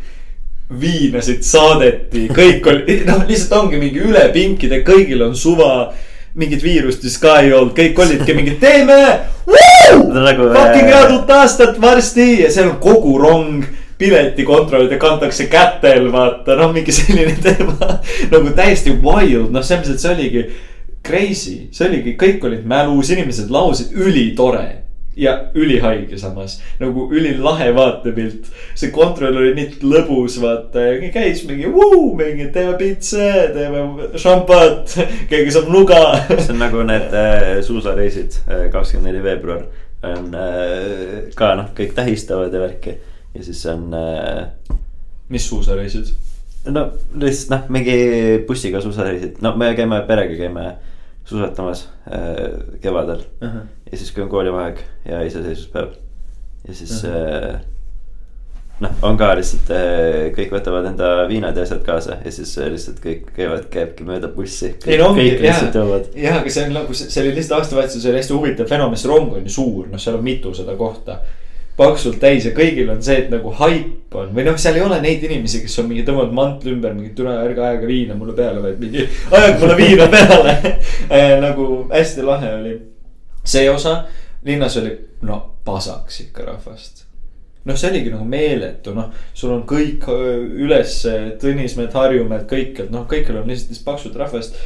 viinasid saadeti, kõik oli, noh, lihtsalt ongi mingi üle pinkide, kõigil on suva. mingit viirust vist ka ei olnud, kõik olidki mingid, teeme. nagu fucking head uut aastat varsti ja seal on kogu rong piletikontrollid ja kantakse kätel, vaata, noh, mingi selline teema. nagu täiesti wild, noh, selles mõttes, et see oligi crazy, see oligi, kõik olid mälus, inimesed laulsid, ülitore ja ülihaige samas, nagu ülilahe vaatepilt. see kontroll oli nii lõbus, vaata ja käis mingi, mingi teeme pitse, teeme šampat, keegi saab nuga. see on nagu need äh, suusareisid, kakskümmend neli veebruar on äh, ka noh, kõik tähistavad ja värki ja siis on äh, mis suusareisid? no lihtsalt noh, mingi bussiga suusareisid, no me käime perega käime suusatamas äh, kevadel ja siis, kui on koolivaheaeg ja iseseisvuspäev ja siis äh, noh, on ka lihtsalt äh, kõik võtavad enda viinad ja asjad kaasa ja siis äh, lihtsalt kõik käivad, käibki mööda bussi. ei no ongi kõik lihtsalt joovad. ja, aga see on nagu, see oli lihtsalt aastavahetusel, hästi huvitav fenomen, see rong on ju suur, noh, seal on mitusada kohta. Paksult täis ja kõigil on see, et nagu haip on. või noh, seal ei ole neid inimesi, kes on mingi tõmmanud mantli ümber, mingi tule ärge ajage viina mulle peale, vaid mingi ajage mulle viina peale. Nagu hästi lahe oli. See osa, linnas oli no pasaks ikka rahvast. Noh, see oligi nagu meeletu, noh, sul on kõik öö, üles Tõnismäelt, Harjumäelt, kõikjalt, noh, kõikjal on lihtsalt paksult rahvast.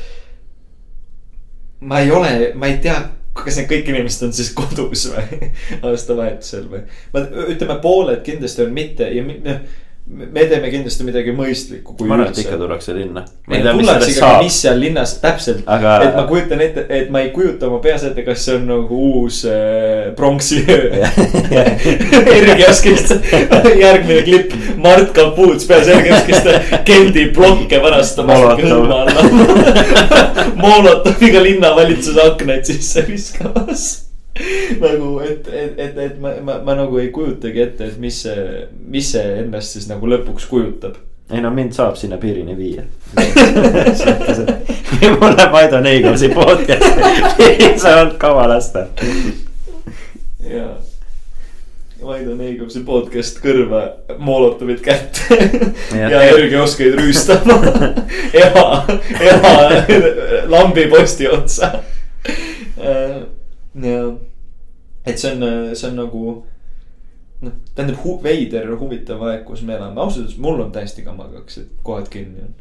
ma ei ole, ma ei tea, kas need kõik inimesed on siis kodus või aastavahetusel või. ma ütleme, pooled kindlasti on mitte ja noh, me teeme kindlasti midagi mõistlikku. ma arvan, et ikka tullakse linna. mis seal linnas täpselt Aga- et ma kujutan ette, et ma ei kujuta oma peas ette, kas see on nagu uus äh, pronksiöö. Ergioskist järgmine klipp, Mart Kapuuts peas Ergioskist Geldi plokke varastamas kõlma alla. Molotoviga linnavalitsuse aknaid sisse viskamas. nagu, et, et, et, et ma, ma, ma nagu ei kujutagi ette, et mis see, mis see endast siis nagu lõpuks kujutab ei no mind saab sinna piirini viia. mulle Maido Neigalsi podcast'i piisavalt kaua lasta. ja. Vaido Neigovsi podcast kõrva, Molotovit kätte Ja- ja Jürgi Oskaid rüüstama. ema, ema lambi posti otsa. ja, et see on, see on nagu noh, tähendab hu-, veider huvitav aeg, kus me elame, ausalt öeldes mul on täiesti kamagaks, et kohad kinni on.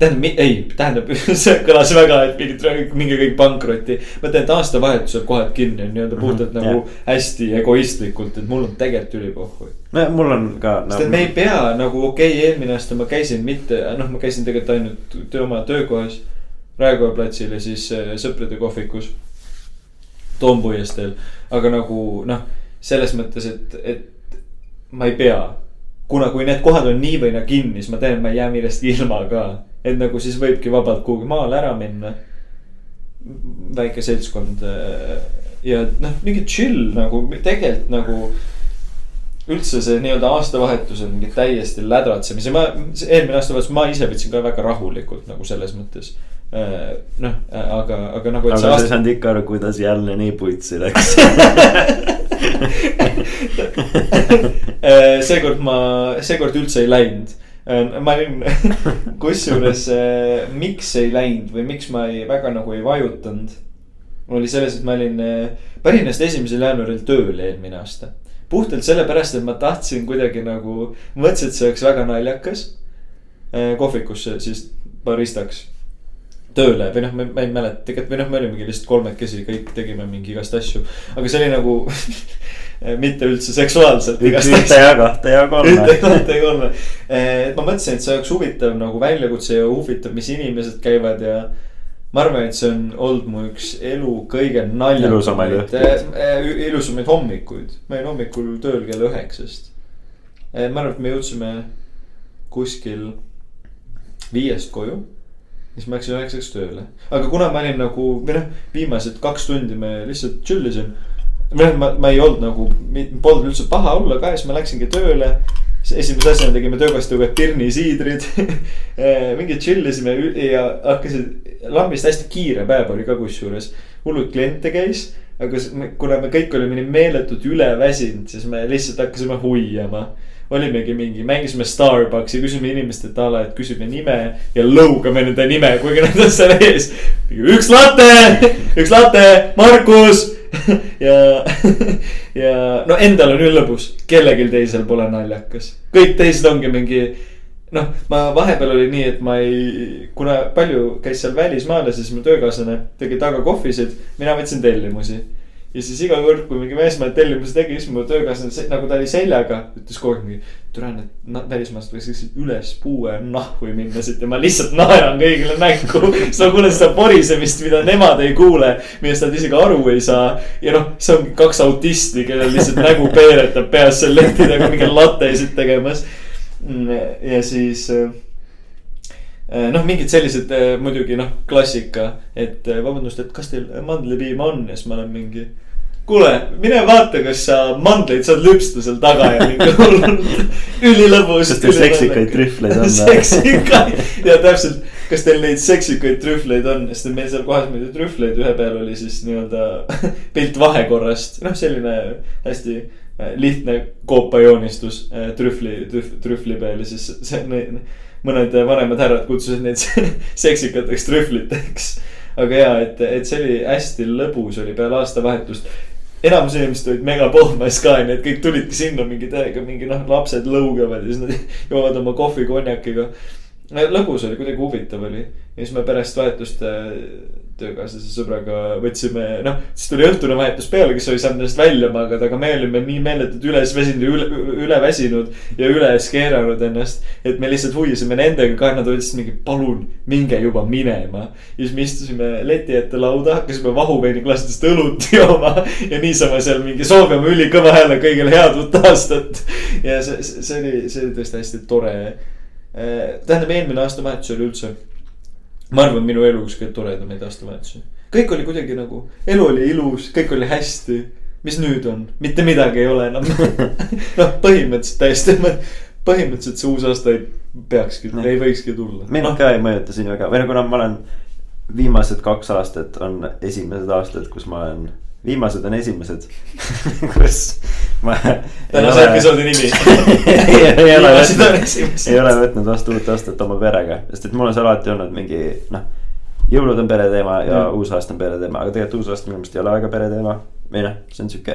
tähendab, ei, tähendab, see kõlas väga, et mingid, minge kõik pankrotti. ma tean, et aastavahetusel kohad kinni on nii-öelda puhtalt Mhm, nagu hästi egoistlikult, et mul on tegelikult ülipohhu. no mul on ka sest et me ei pea nagu okei okay,, eelmine aasta ma käisin mitte, noh, ma käisin tegelikult ainult töö oma töökohas. Raekoja platsil ja siis äh, sõprade kohvikus. Toompuiesteel, aga nagu noh, selles mõttes, et, et ma ei pea. kuna, kui need kohad on nii või naa kinni, siis ma tean, et ma ei jää millestki ilma ka. et nagu siis võibki vabalt kuhugi maale ära minna. väike seltskond äh, ja noh, mingi chill nagu tegelikult nagu üldse see nii-öelda aastavahetus on mingi täiesti lädratsemise, ma, eelmine aastavahetus ma ise võtsin ka väga rahulikult nagu selles mõttes. noh, aga, aga nagu. aga sa ei saanud ikka aru, kuidas jälle nii putsi läks. Äh, seekord ma, seekord üldse ei läinud. ma olin, kusjuures äh, miks ei läinud või miks ma ei, väga nagu ei vajutanud. oli selles, et ma olin äh, pärines esimesel jaanuaril tööl eelmine aasta. puhtalt sellepärast, et ma tahtsin kuidagi nagu, mõtlesin, et see oleks väga naljakas. kohvikusse siis baristaks tööle või noh, ma ei mäleta, tegelikult või noh, me olimegi lihtsalt kolmekesi, kõik tegime mingi igast asju, aga see oli nagu mitte üldse seksuaalselt. ühte ja kahte ja kolme ühte, kahte ja kolme. et ma mõtlesin, et see oleks huvitav nagu väljakutse ja huvitav, mis inimesed käivad ja. ma arvan, et see on olnud mu üks elu kõige naljakamaid, ilusamaid hommikuid. ma olin hommikul tööl kella üheksast. ma arvan, et me jõudsime kuskil viiest koju siis ma läksin üheksaks tööle, aga kuna ma olin nagu või noh, viimased kaks tundi me lihtsalt chill isin. või noh, ma, ma ei olnud nagu, polnud üldse paha olla ka ja siis ma läksingi tööle. esimese asjana tegime töökasti uued Pirni siidrid mingi chill isime ja hakkasid, lambist hästi kiire päev oli ka kusjuures. hullult kliente käis aga kuna me kõik olime nii meeletult üleväsinud, siis me lihtsalt hakkasime huiama. Olimegi mingi, mängisime Starbucksi, küsisime inimestelt a la, et küsime nime ja lõugame nende nime, kuigi nad on seal ees. üks latte, üks latte, Markus! Ja, ja no endal on ju lõbus, kellelgi teisel pole naljakas, kõik teised ongi mingi noh, ma vahepeal oli nii, et ma ei, kuna palju käis seal välismaalasi, siis mu töökaaslane tegi taga kohvisid, mina võtsin tellimusi. Ja siis iga kord, kui mingi välismaal tellimusi tegi, siis mu töökaaslane nagu ta oli seljaga, ütles kogu aeg mingi. türa need välismaalased võiks lihtsalt üles puue nahku minna siit ja ma lihtsalt naeran kõigile näkku. siis ma kuulen seda porisemist, mida nemad ei kuule, millest nad isegi aru ei saa. ja noh, see ongi kaks autisti, kellel lihtsalt nägu peeretab peas seal lehtidega mingeid lattesid tegemas Mm, ja siis äh, noh, mingid sellised äh, muidugi noh, klassika, et äh, vabandust, et kas teil mandlipiima on ja siis ma olen mingi. kuule, mine vaata, kas sa mandleid saad lüpsta seal taga ja mingi ülilõbus. Kas teil seksikaid trühvleid on või? seksikaid ja täpselt, kas teil neid seksikaid trühvleid on, sest meil seal kohas muidu trühvleid ühe peal oli siis nii-öelda pilt vahekorrast, noh, selline hästi lihtne koopajoonistus trühvli, trühvli peal ja siis see, mõned vanemad härrad kutsusid neid seksikateks trühvliteks. aga ja, et, et see oli hästi lõbus oli peale aastavahetust enamus inimesed olid mega pohmas ka, nii et kõik tulidki sinna mingi täiega mingi noh, lapsed lõugavad ja siis nad joovad oma kohvi konjakiga. lõbus oli, kuidagi huvitav oli ja siis me pärast vahetust äh, töökaaslase sõbraga võtsime, noh, siis tuli õhtune vahetus peale, kes oli saanud ennast välja magada, aga me olime nii meeletult üles väsinud ja üle, üle väsinud ja üles keeranud ennast. et me lihtsalt huviasime nendega ka, nad siis mingi, palun minge juba minema. ja siis me istusime leti ette lauda, hakkasime vahuveiniklastest õlut jooma ja niisama seal mingi soovime ülikõva hääle kõigile head uut aastat. ja see, see oli, see oli tõesti hästi tore. tähendab, eelmine aastavahetus oli üldse ma arvan, minu elu üks kõige toredamaid aastavahetusi. kõik oli kuidagi nagu, elu oli ilus, kõik oli hästi. mis nüüd on, mitte midagi ei ole enam. noh, põhimõtteliselt täiesti, põhimõtteliselt see uus aasta ei peakski, ei võikski tulla. mind ka ei mõjuta siin väga, või no kuna ma olen viimased kaks aastat on esimesed aastad, kus ma olen, viimased on esimesed, kus ma. tänase episoodi nimi ei ole võtnud, ei ole võtnud vastu uut aastat oma perega, sest et mul on see alati olnud mingi noh. jõulud on pere teema ja Mm. uus aasta on pere teema, aga tegelikult uus aasta minu meelest ei ole väga pere teema. või noh, see on sihuke.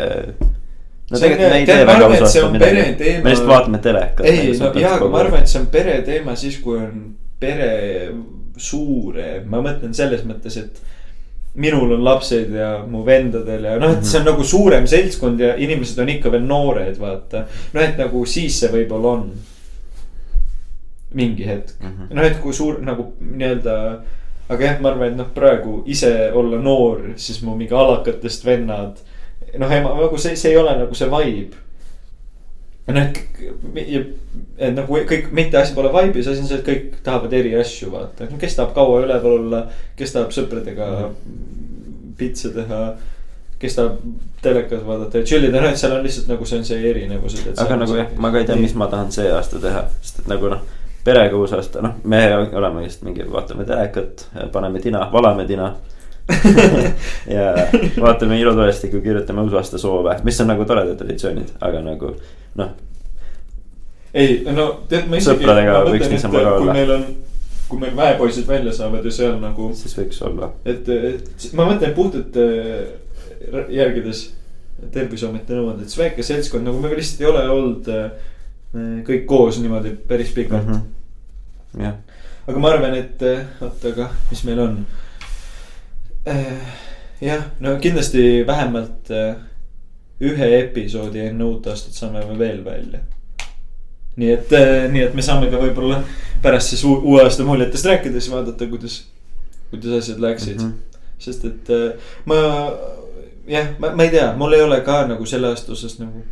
no tegelikult me ei tee väga uus aasta midagi, pereteema- me lihtsalt vaatame telekat. ei, no jaa, aga ma arvan, et see on pere teema siis, kui on pere suure, ma mõtlen selles mõttes, et minul on lapsed ja mu vendadel ja noh, et see on nagu suurem seltskond ja inimesed on ikka veel noored, vaata. noh, et nagu siis see võib-olla on. mingi hetk mm, Mhm. -hmm. noh, et kui suur nagu nii-öelda. aga jah, ma arvan, et noh, praegu ise olla noor, siis mu mingi alakatest vennad. noh, nagu see, see ei ole nagu see vibe noh, et, nagu kõik, mitte asi pole vibe'is, asi on see, et kõik tahavad eri asju vaata, kes tahab kaua üleval olla, kes tahab sõpradega pitsa teha. kes tahab telekat vaadata ja chill ida, noh, et seal on lihtsalt nagu see on see erinevused. aga nagu jah, ma ka ei tea, mis ma tahan see aasta teha, sest et nagu noh. perega uus aasta, noh, me oleme lihtsalt mingi, vaatame telekat, paneme tina, valame tina. ja vaatame ilutulestikku, kirjutame uusaasta soove, mis on nagu toredad traditsioonid, aga nagu noh. ei, no tead, ma isegi. Sõpradega võiks niisama ka olla. kui meil on, kui meil väepoisid välja saavad ja seal nagu siis võiks olla. et, et ma mõtlen puhtalt äh, järgides terviseameti nõuandeid, siis väike seltskond nagu me lihtsalt ei ole olnud äh, kõik koos niimoodi päris pikalt mm. -hmm. jah, aga ma arvan, et äh, oota, aga mis meil on? jah, no kindlasti vähemalt äh, ühe episoodi enne uut aastat saame me veel välja. nii et äh,, nii et me saame ka võib-olla pärast siis uu- uue aasta muljetest rääkides vaadata, kuidas, kuidas asjad läksid mm. -hmm. sest et äh, ma jah, ma, ma ei tea, mul ei ole ka nagu selle aasta osas nagu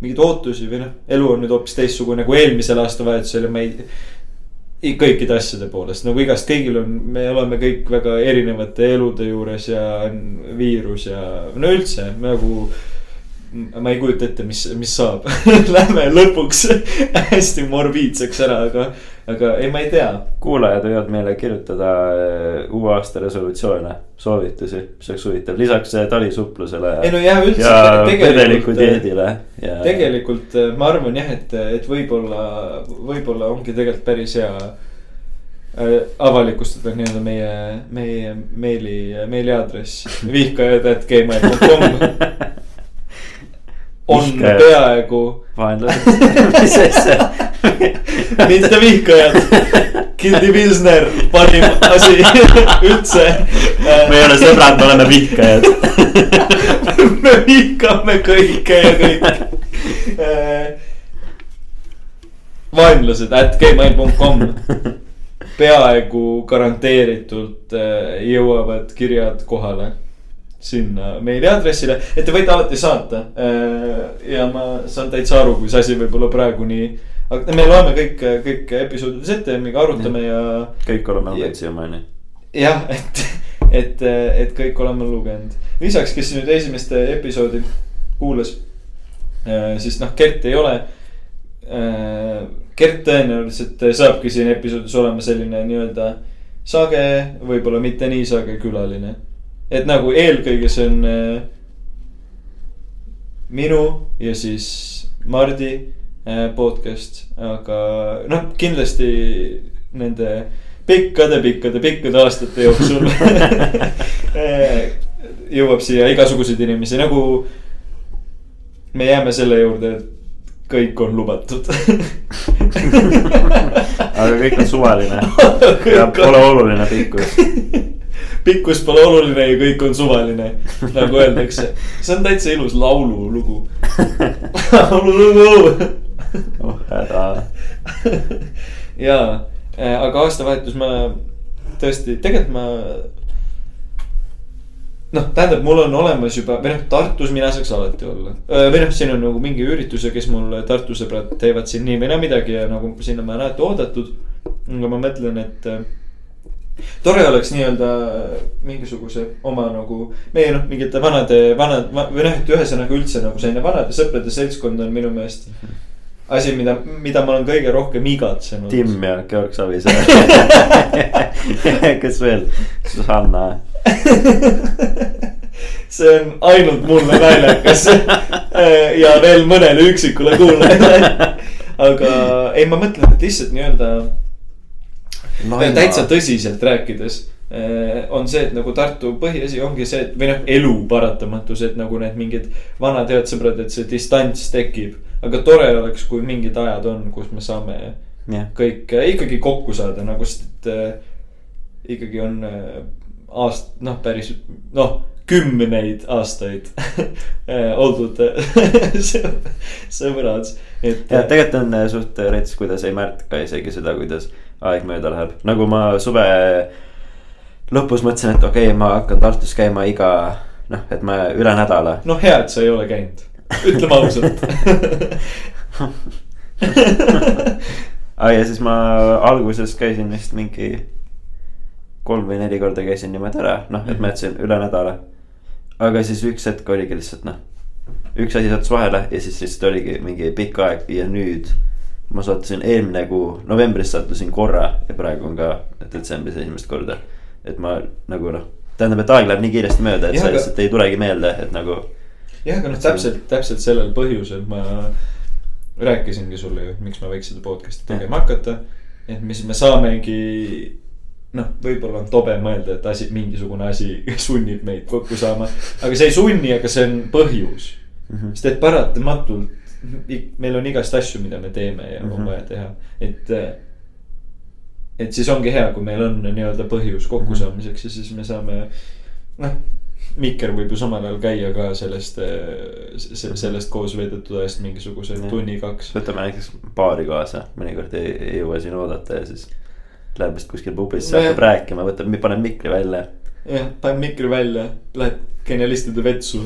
mingeid ootusi või noh, elu on nüüd hoopis teistsugune kui eelmisel aastavahetusel ja ma ei. Kõikide asjade poolest nagu igast kõigil on, me oleme kõik väga erinevate elude juures ja on viirus ja no üldse nagu. ma ei kujuta ette, mis, mis saab Lähme lõpuks hästi morbiidseks ära, aga, aga ei, ma ei tea. kuulajad võivad meile kirjutada äh, uue aasta resolutsioone, soovitusi, mis oleks huvitav, lisaks äh, talisupplusele ei no jah, üldse ja tegelikult vedeliku. dieedile ja. tegelikult ma arvan jah, et, et võib-olla, võib-olla ongi tegelikult päris hea äh, avalikustada nii-öelda meie, meie meili, meiliaadress vihkajad at gmail.com on peaaegu, vaenlased, mis asja. mitte vihkajad, Gildi Pilsner, parim asi üldse. me ei ole sõbrad, me oleme vihkajad. me vihkame kõike ja kõike. vaenlased at gmail.com peaaegu garanteeritult äh, jõuavad kirjad kohale sinna meiliaadressile, et te võite alati saata. ja ma saan täitsa aru, kui see asi võib-olla praegu nii, aga me loeme kõik, kõik episoodides ette, me arutame ja kõik oleme lugenud siiamaani. jah, et, et, et kõik oleme lugenud. lisaks, kes nüüd esimest episoodi kuulas, siis noh, Gert ei ole. Gert tõenäoliselt saabki siin episoodis olema selline nii-öelda sage, võib-olla mitte nii sage külaline. et nagu eelkõige see on äh, minu ja siis Mardi äh, podcast, aga noh, kindlasti nende pikkade, pikkade, pikkade aastate jooksul jõuab siia igasuguseid inimesi, nagu me jääme selle juurde, et kõik on lubatud. aga kõik on suvaline ja pole oluline pikkus. pikkus pole oluline ja kõik on suvaline, nagu öeldakse. see on täitsa ilus laululugu. laululugu. oh häda. jaa, aga aastavahetus ma tõesti, tegelikult ma. noh, tähendab, mul on olemas juba või noh, Tartus mina saaks alati olla. või noh, siin on nagu mingi üritus ja kes mul Tartu sõbrad teevad siin nii või naa midagi ja nagu sinna ma olen alati oodatud. aga ma mõtlen, et äh, tore oleks nii-öelda mingisuguse oma nagu meie noh, mingite vanade, vanad va, või noh, et ühesõnaga üldse nagu selline vanade sõprade seltskond on minu meelest asi, mida, mida ma olen kõige rohkem igatsenud. Tim ja Georg Savisaar. kes veel? Susanna. see on ainult mulle naljakas ja veel mõnele üksikule kuulajale. aga ei, ma mõtlen, et lihtsalt nii-öelda täitsa tõsiselt rääkides eh, on see, et nagu Tartu põhiasi ongi see, et või noh, elu paratamatus, et nagu need mingid vanad head sõbrad, et see distants tekib. Aga tore oleks, kui mingid ajad on, kus me saame jah, kõik eh, ikkagi kokku saada nagu, sest et äh, ikkagi on äh, aast-, noh, päris noh, kümneid aastaid äh, oldud sõ- sõbrad, et. ja tegelikult on äh, suht rets, kuidas ei märka isegi seda, kuidas aeg mööda läheb, nagu ma suve lõpus mõtlesin, et okei okay,, ma hakkan Tartus käima iga noh, et ma üle nädala. Noh, hea, et sa ei ole käinud, ütleme ausalt ah,. ja siis ma alguses käisin vist mingi kolm või neli korda käisin niimoodi ära, noh, et ma jätsin üle nädala. aga siis üks hetk oligi lihtsalt noh, üks asi sattus vahele ja siis lihtsalt oligi mingi pikk aeg ja nüüd ma sattusin eelmine kuu, novembris sattusin korra ja praegu on ka detsembris esimest korda. et ma nagu noh, tähendab, et aeg läheb nii kiiresti mööda, et Jah, sa aga- lihtsalt ei tulegi meelde, et nagu. jah, aga noh, täpselt, täpselt sellel põhjusel ma rääkisingi sulle ju, miks ma võiks seda podcast'i tegema hakata. et mis me saamegi, noh, võib-olla on tobe mõelda, et asi, mingisugune asi sunnib meid kokku saama. aga see ei sunni, aga see on põhjus. Mhm. sest et paratamatult meil on igast asju, mida me teeme ja on Mhm. vaja teha, et. et siis ongi hea, kui meil on nii-öelda põhjus Mhm. kokkusaamiseks ja siis me saame, noh Mikker võib ju samal ajal käia ka sellest, sellest koos veedetud ajast mingisuguse tunni-kaks. võtame näiteks baari kaasa, mõnikord ei, ei jõua siin oodata ja siis läheb vist kuskil pubisse, Nojah. hakkab rääkima, võtab, paneb mikri välja. jah, paned mikri välja, lähed genialistide vetsu.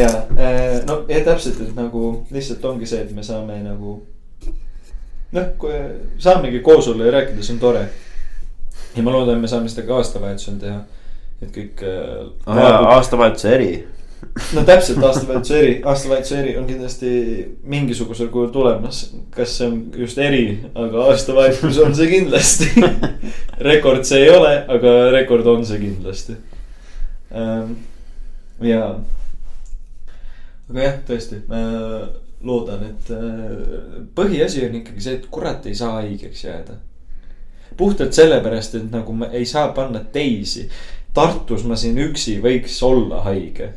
ja, no ja täpselt, et nagu lihtsalt ongi see, et me saame nagu. noh, saamegi koos olla ja rääkida, see on tore. Ja ma loodan, me saame seda ka aastavahetusel teha, et kõik äh, jaa, aastavahetuse eri. no täpselt aastavahetuse eri, aastavahetuse eri on kindlasti mingisugusel kujul tulemas. kas see on just eri, aga aastavahetus on see kindlasti rekord see ei ole, aga rekord on see kindlasti ähm,. ja, aga jah, tõesti, ma loodan, et äh, põhiasi on ikkagi see, et kurat ei saa haigeks jääda. Puhtalt sellepärast, et nagu ma ei saa panna teisi. Tartus ma siin üksi võiks olla haige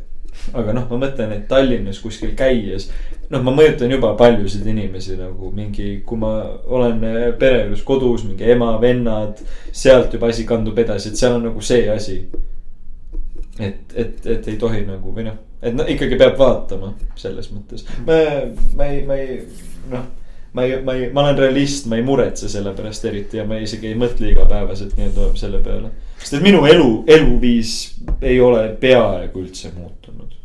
aga noh, ma mõtlen, et Tallinnas kuskil käies, noh, ma mõjutan juba paljusid inimesi nagu mingi, kui ma olen pere juures kodus, mingi ema, vennad, sealt juba asi kandub edasi, et seal on nagu see asi. et, et, et ei tohi nagu või noh, et no ikkagi peab vaatama selles mõttes, ma, ma ei, ma ei, noh ma ei, ma ei, ma olen realist, ma ei muretse selle pärast eriti ja ma isegi ei mõtle igapäevaselt nii-öelda selle peale. sest et minu elu, eluviis ei ole peaaegu üldse muutunud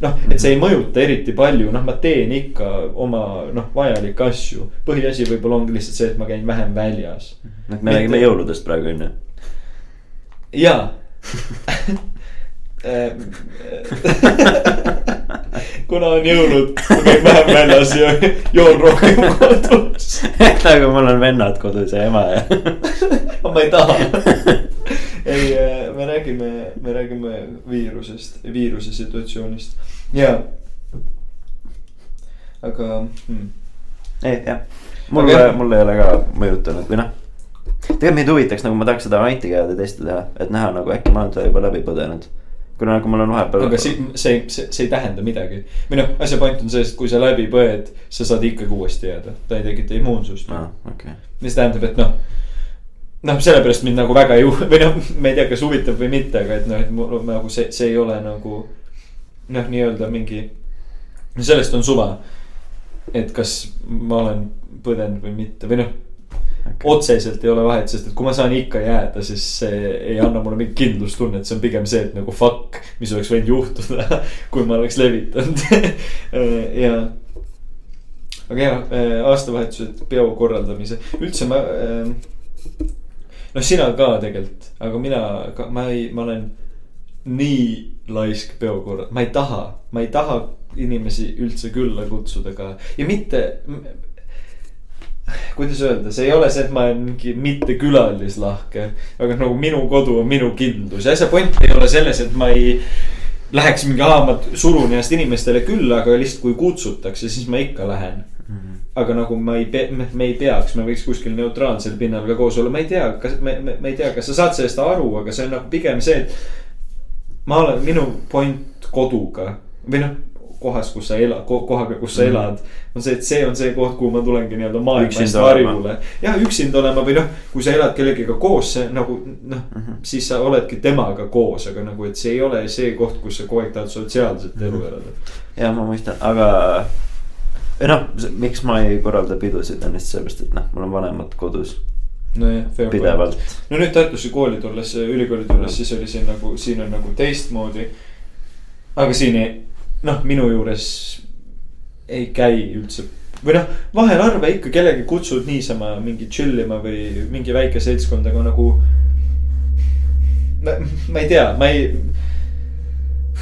noh, et see ei mõjuta eriti palju, noh, ma teen ikka oma noh, vajalikke asju. põhiasi võib-olla ongi lihtsalt see, et ma käin vähem väljas. et me räägime jõuludest praegu on ju. jaa kuna on jõulud, ma käin vähem väljas ja joon rohkem kodus nagu mul on vennad kodus ja ema ja ma ei taha ei, äh, me räägime, me räägime viirusest, viiruse situatsioonist ja. aga hmm.. ei jah, mulle okay., mul ei ole ka mõjutanud või noh. tegelikult mind huvitaks nagu ma tahaks seda antikehade testi teha, et näha nagu äkki ma olen seda juba läbi põdenud kuna nagu mul on vahepeal. aga see, see, see, see ei tähenda midagi. või noh, asja point on selles, et kui sa läbi põed, sa saad ikkagi uuesti jääda, ta ei tekita immuunsust ah,. Okay. mis tähendab, et noh noh, sellepärast mind nagu väga ei hu- või noh, ma ei tea, kas huvitab või mitte, aga et noh, et mul nagu see, see ei ole nagu. noh, nii-öelda mingi, sellest on suva. et kas ma olen põdenud või mitte või noh okay.. otseselt ei ole vahet, sest et kui ma saan ikka jääda, siis see ei anna mulle mingit kindlustunnet, see on pigem see, et nagu fuck, mis oleks võinud juhtuda kui ma oleks levitanud. Ja. Aga ja aastavahetused peo korraldamise, üldse ma äh, noh, sina ka tegelikult, aga mina ma ei, ma olen nii laisk peokorra, ma ei taha, ma ei taha inimesi üldse külla kutsuda ka. Ja mitte. Kuidas öelda, see ei ole see, et ma olen mingi mitte külalislahke, aga nagu minu kodu on minu kindlus ja asja point ei ole selles, et ma ei läheks mingi, aa, ma surun ennast inimestele külla, aga lihtsalt kui kutsutakse, siis ma ikka lähen mm. -hmm aga nagu ma ei pea, me ei peaks, me võiks kuskil neutraalsel pinnal ka koos olla, ma ei tea, kas me, me, me ei tea, kas sa saad sellest aru, aga see on nagu pigem see, et. ma olen, minu point koduga või noh, kohas, kus sa elad, kohaga, kus sa mm. elad. on see, et see on see koht, kuhu ma tulengi nii-öelda maailma eest harjule. jah, üksinda olema või noh, kui sa elad kellegiga koos, see nagu noh mm -hmm., siis sa oledki temaga koos, aga nagu, et see ei ole see koht, kus sa kogu aeg tahad sotsiaalset elu mhm. elada. ja ma mõistan, aga noh, miks ma ei korralda pidusid on lihtsalt sellepärast, et noh, mul on vanemad kodus. nojah, pidevalt. no nüüd Tartusse kooli tulles, ülikooli tulles, siis oli siin nagu, siin on nagu teistmoodi. aga siin ei, noh, minu juures ei käi üldse või noh, vahel harva ikka kellegi kutsud niisama mingi chill ima või mingi väike seltskond, aga nagu. ma ei tea, ma ei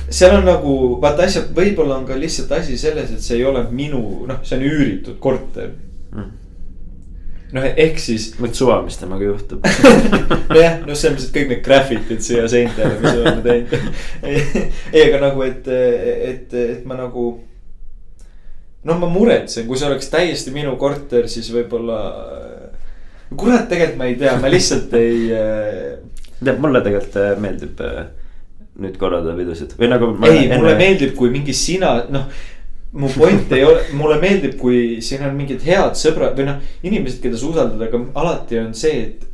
seal on nagu vaata asjad, võib-olla on ka lihtsalt asi selles, et see ei ole minu, noh, see on üüritud korter. Noh, ehk siis. mõt suva, mis temaga juhtub nojah, no selles mõttes, et kõik need graffitid siia seintele, mis me oleme teinud ei, aga nagu, et, et, et ma nagu. noh, ma muretsen, kui see oleks täiesti minu korter, siis võib-olla. kurat, tegelikult ma ei tea, ma lihtsalt ei. tead, mulle tegelikult meeldib nüüd korraldada pidusid või nagu. ei enne..., mulle meeldib, kui mingi sina, noh mu point ei ole, mulle meeldib, kui siin on mingid head sõbrad või noh, inimesed, keda sa usaldad, aga alati on see, et.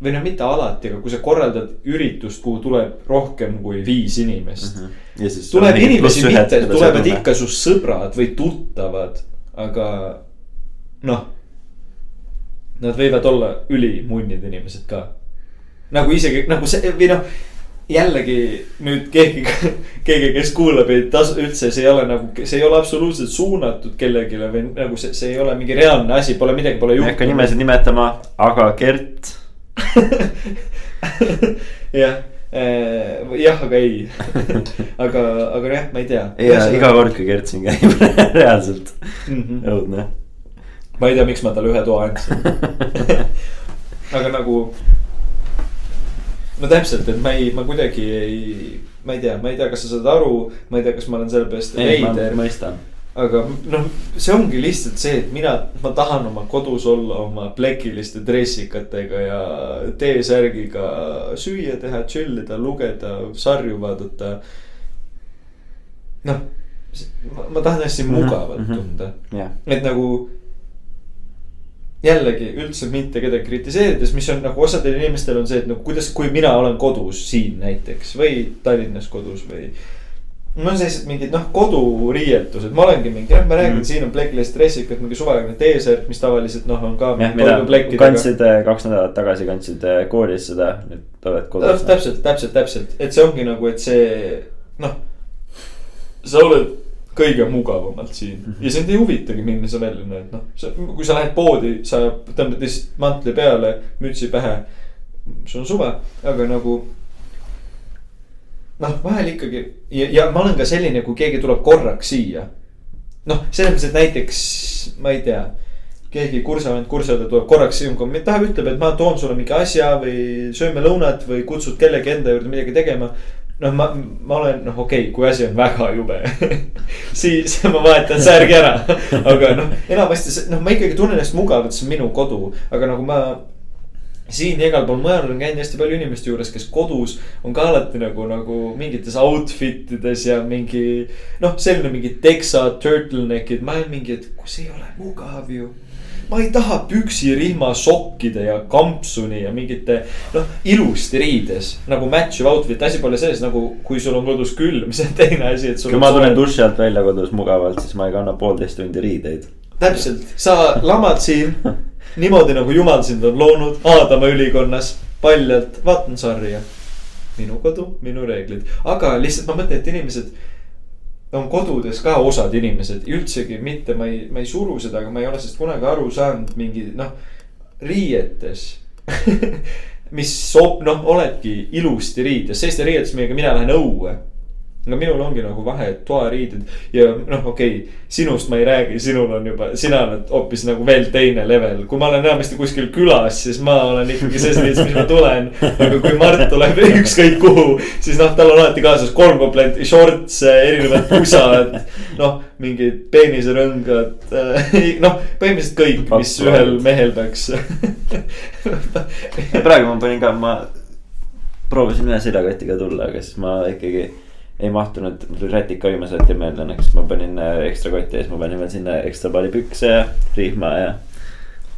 või noh, mitte alati, aga kui sa korraldad üritust, kuhu tuleb rohkem kui viis inimest mm. -hmm. tuleb inimesi mitte, tulevad ikka su sõbrad või tuttavad, aga noh. Nad võivad olla ülimunnid inimesed ka. nagu isegi nagu see või noh jällegi nüüd keegi, keegi, kes kuulab, ei tasu üldse, see ei ole nagu, see ei ole absoluutselt suunatud kellelegi või nagu see, see ei ole mingi reaalne asi, pole midagi, pole juhtunud. ei hakka nimesid nimetama, aga Gert jah, jah, aga ei. aga, aga jah, ma ei tea. ja iga kord, kui Gert siin käib, reaalselt -hmm. õudne. ma ei tea, miks ma talle ühe toa andsin. aga nagu. No täpselt, et ma ei, ma kuidagi ei, ma ei tea, ma ei tea, kas sa saad aru, ma ei tea, kas ma olen selle peast veider. mõistan. aga noh, see ongi lihtsalt see, et mina, ma tahan oma kodus olla oma plekiliste dressikatega ja T-särgiga süüa teha, chill ida, lugeda, sarju vaadata. noh, ma tahan hästi Mhm, mugavalt mhm. tunda, jah, et nagu jällegi üldse mitte kedagi kritiseerides, mis on nagu osadel inimestel on see, et nagu kuidas, kui mina olen kodus siin näiteks või Tallinnas kodus või. mul on sellised mingid noh, koduriietused, ma olengi mingi, jah, ma räägin mm., siin on plekilist dressikad, mingi suvaline T-särk, mis tavaliselt noh, on ka. jah, mida kandsid äh, kaks nädalat tagasi, kandsid äh, koolis seda, nüüd oled kodus. täpselt, täpselt, täpselt, et see ongi nagu, et see noh, sa oled kõige mugavamalt siin mm -hmm. ja sind ei huvitagi, milline sa välja näed, noh, sa, kui sa lähed poodi, sa tõmbad lihtsalt mantli peale, mütsi pähe. sul on suve, aga nagu. noh, vahel ikkagi ja, ja ma olen ka selline, kui keegi tuleb korraks siia. noh, selles mõttes, et näiteks ma ei tea keegi kursavend, kursaõde tuleb korraks siia, kui ta ütleb, et ma toon sulle mingi asja või sööme lõunat või kutsud kellegi enda juurde midagi tegema. noh, ma, ma olen noh, okei okay,, kui asi on väga jube siis ma vahetan särgi ära, aga noh, enamasti noh, ma ikkagi tunnen ennast mugavalt, see on minu kodu, aga nagu ma siin ja igal pool mujal olen käinud hästi palju inimeste juures, kes kodus on ka alati nagu, nagu mingites outfit ides ja mingi. noh, selline mingi teksa turtleneck'id, ma olen mingi, et kus ei ole mugav ju. Ma ei taha püksirihma sokkide ja kampsuni ja mingite noh, ilusti riides nagu match of outfit, asi pole selles nagu, kui sul on kodus külm, see on teine asi, et sul. kui ma tulen duši alt välja kodus mugavalt, siis ma ei kanna poolteist tundi riideid. täpselt, sa lamad siin niimoodi nagu jumal sind on loonud Aadama ülikonnas paljalt, vaatan sarja. minu kodu, minu reeglid, aga lihtsalt ma mõtlen, et inimesed on kodudes ka osad inimesed, üldsegi mitte, ma ei, ma ei suru seda, aga ma ei ole sellest kunagi aru saanud mingi noh, riietes mis sob-, noh, oledki ilusti riides, selliste riietes, millega mina lähen õue no minul ongi nagu vahe, et toariided ja noh, okei okay,, sinust ma ei räägi, sinul on juba, sina oled hoopis nagu veel teine level. kui ma olen enamasti kuskil külas, siis ma olen ikkagi selles riides, mis ma tulen. aga kui Mart tuleb ükskõik kuhu, siis noh, tal on alati kaasas kolm kompletti shorts, erinevad pusad. noh, mingid peeniserõngad, noh, põhimõtteliselt kõik, mis ühel mehel peaks. praegu ma panin ka, ma proovisin ühe seljakotiga tulla, aga siis ma ikkagi ei mahtunud, mul tuli rätik ka viimasel hetkel meelde õnneks, ma panin äh, ekstra kotti ja siis ma panin veel sinna ekstra palju pükse ja rihma ja.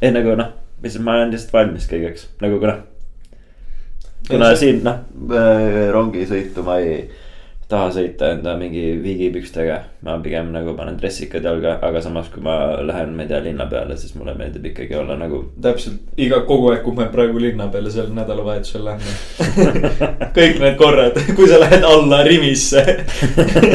ei nagu noh, lihtsalt ma olen lihtsalt valmis kõigeks, nagu kuna. kuna see- siin noh, rongisõitu ma ei taha sõita enda mingi viigipükstega. ma pigem nagu panen dressikad jalga, aga samas, kui ma lähen, ma ei tea, linna peale, siis mulle meeldib ikkagi olla nagu täpselt, iga, kogu aeg, kui me praegu linna peale sel nädalavahetusel lähme. kõik need korrad, kui sa lähed alla Rimisse.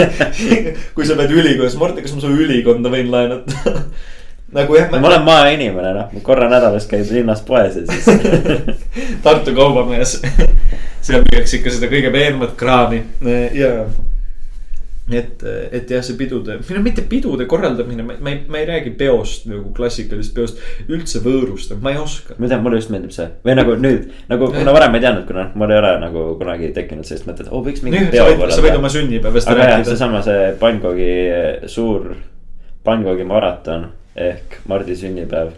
kui sa pead ülikoolis, Martin, kas ma su ülikonda võin laenata? nagu jah, ma olen maainimene, noh, korra nädalas käib linnas poes ja siis. Tartu kaubamees. seal müüakse ikka seda kõige peenemat kraami ja. et, et jah, see pidude, või no mitte pidude korraldamine, ma ei, ma ei räägi peost nagu klassikalisest peost, üldse võõrustab, ma ei oska. ma tean, mulle just meeldib see või nagu nüüd nagu, kuna varem ei teadnud, kuna mul ei ole nagu kunagi tekkinud sellist mõtet, oo võiks mingi peo võid, sa võid korraldada oma. sünnipäevast aga jah, rääkida. seesama see Bangkoki suur, Bangkoki maraton ehk Mardi sünnipäev.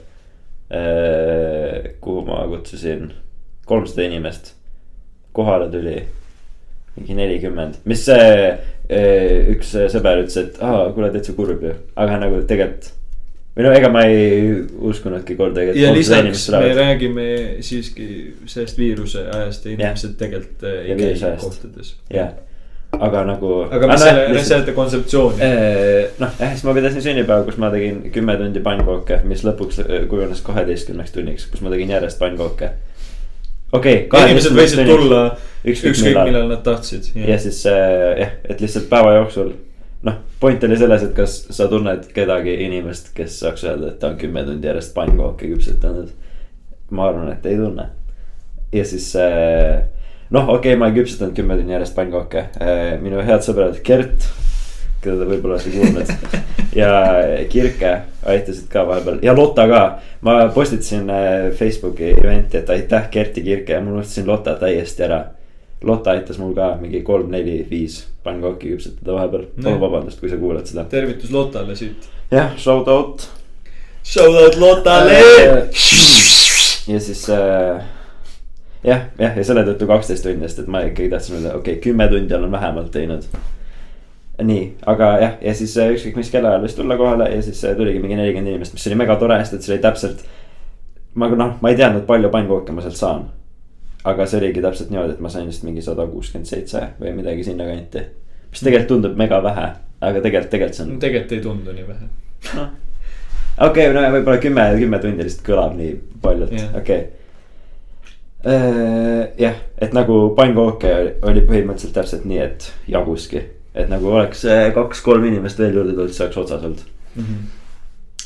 kuhu ma kutsusin kolmsada inimest, kohale tuli mingi nelikümmend, mis see eh, üks sõber ütles, et aa, kuule täitsa kurb ju, aga nagu tegelikult. või no ega ma ei uskunudki kordagi. ja lisaks me räägime siiski sellest viiruse ajast ja inimesed tegelikult äh, ei käi kohtades. jah, aga nagu. aga mis selle, selle kontseptsiooni. noh, jah, siis ma pidasin sünnipäeva, kus ma tegin kümme tundi pannkooke, mis lõpuks äh, kujunes kaheteistkümneks tunniks, kus ma tegin järjest pannkooke. okei okay,. inimesed võisid tulla ükskõik ükskõik millal. millal nad tahtsid. ja siis äh, jah, et lihtsalt päeva jooksul. noh, point oli selles, et kas sa tunned kedagi inimest, kes saaks öelda, et ta on kümme tundi järjest pannkooke küpsetanud. ma arvan, et ei tunne. ja siis äh, noh, okei okay,, ma ei küpsetanud kümme tunni järjest pannkooke, minu head sõbrad Gert, keda te võib-olla olete kuulnud. ja Kirke aitasid ka vahepeal ja Lotta ka. ma postitasin äh, Facebooki event'i, et aitäh Gert ja Kirke ja ma unustasin Lotta täiesti ära. Lotta aitas mul ka mingi kolm, neli, viis pannkooki küpsetada vahepeal, palun Nii. vabandust, kui sa kuulad seda. tervitus Lottale siit. jah, shout out Shout out Lottale. ja siis äh, jah, jah, ja selle tõttu kaksteist tundi, sest et ma ikkagi tahtsin öelda, okei okay,, kümme tundi olen vähemalt teinud. nii, aga jah, ja siis äh, ükskõik mis kellaajal võis tulla kohale ja siis äh, tuligi mingi nelikümmend inimest, mis oli mega tore, sest et see oli täpselt. ma noh, ma ei teadnud, palju pannkooke ma sealt saan. aga see oligi täpselt niimoodi, et ma sain vist mingi sada kuuskümmend seitse või midagi sinnakanti. mis tegelikult tundub mega vähe, aga tegelikult, tegelikult see on tegelikult ei tundu nii vähe. noh, okei okay,, no võib-olla kümme, kümme tundi lihtsalt kõlab nii paljult okei. jah, et nagu pannkooke oli põhimõtteliselt täpselt nii, et jaguski, et nagu oleks äh, kaks-kolm inimest veel juurde tulnud, siis oleks otsas olnud.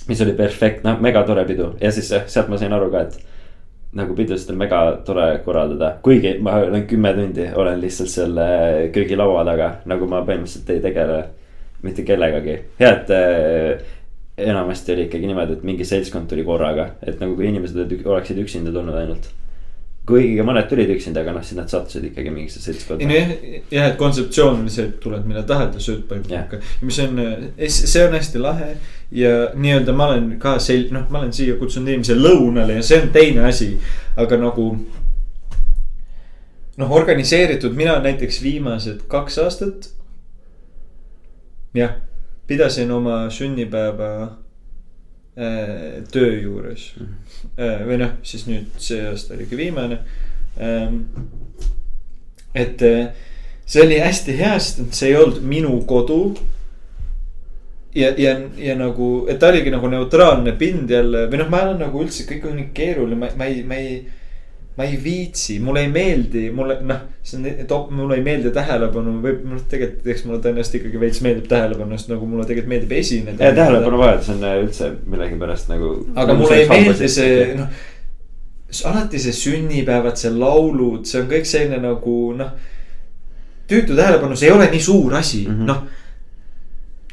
mis oli perfektne, noh mega tore pidu. Ja siis eh, sealt ma sain aru ka, et nagu pidusid on mega tore korraldada, kuigi ma olen kümme tundi olen lihtsalt selle köögilaua taga, nagu ma põhimõtteliselt ei tegele mitte kellegagi, hea, et äh, enamasti oli ikkagi niimoodi, et mingi seltskond tuli korraga, et nagu kui inimesed oleksid üksinda tulnud ainult. Kuigi mõned tulid üksinda, aga noh, siis nad sattusid ikkagi mingisse ei seltskonda no. jah, et kontseptsioon on see, et tuled millal tahad ja sööd pannkooke. mis on, see on hästi lahe ja nii-öelda ma olen ka sel-, noh, ma olen siia kutsunud inimesi lõunale ja see on teine asi, aga nagu. noh, organiseeritud, mina näiteks viimased kaks aastat. jah, pidasin oma sünnipäeva töö juures äh, või noh, siis nüüd see aasta oligi viimane ähm,. et äh, see oli hästi hea, sest et see ei olnud minu kodu. ja, ja, ja nagu, et ta oligi nagu neutraalne pind jälle või noh, ma olen nagu üldse kõik on nii keeruline, ma, ma ei, ma ei. Ma ei viitsi, mulle ei meeldi, mulle noh, see on, toob, mulle ei meeldi tähelepanu või noh, tegelikult eks mulle tõenäoliselt ikkagi veits meeldib tähelepanu, sest nagu mulle tegelikult meeldib esineda. ja tähelepanu vajadus on äh, üldse millegipärast nagu. aga mulle ei meeldi see, noh. alati see sünnipäevad, see laulud, see on kõik selline nagu noh. tüütu tähelepanu, see ei ole nii suur asi mm. -hmm., noh.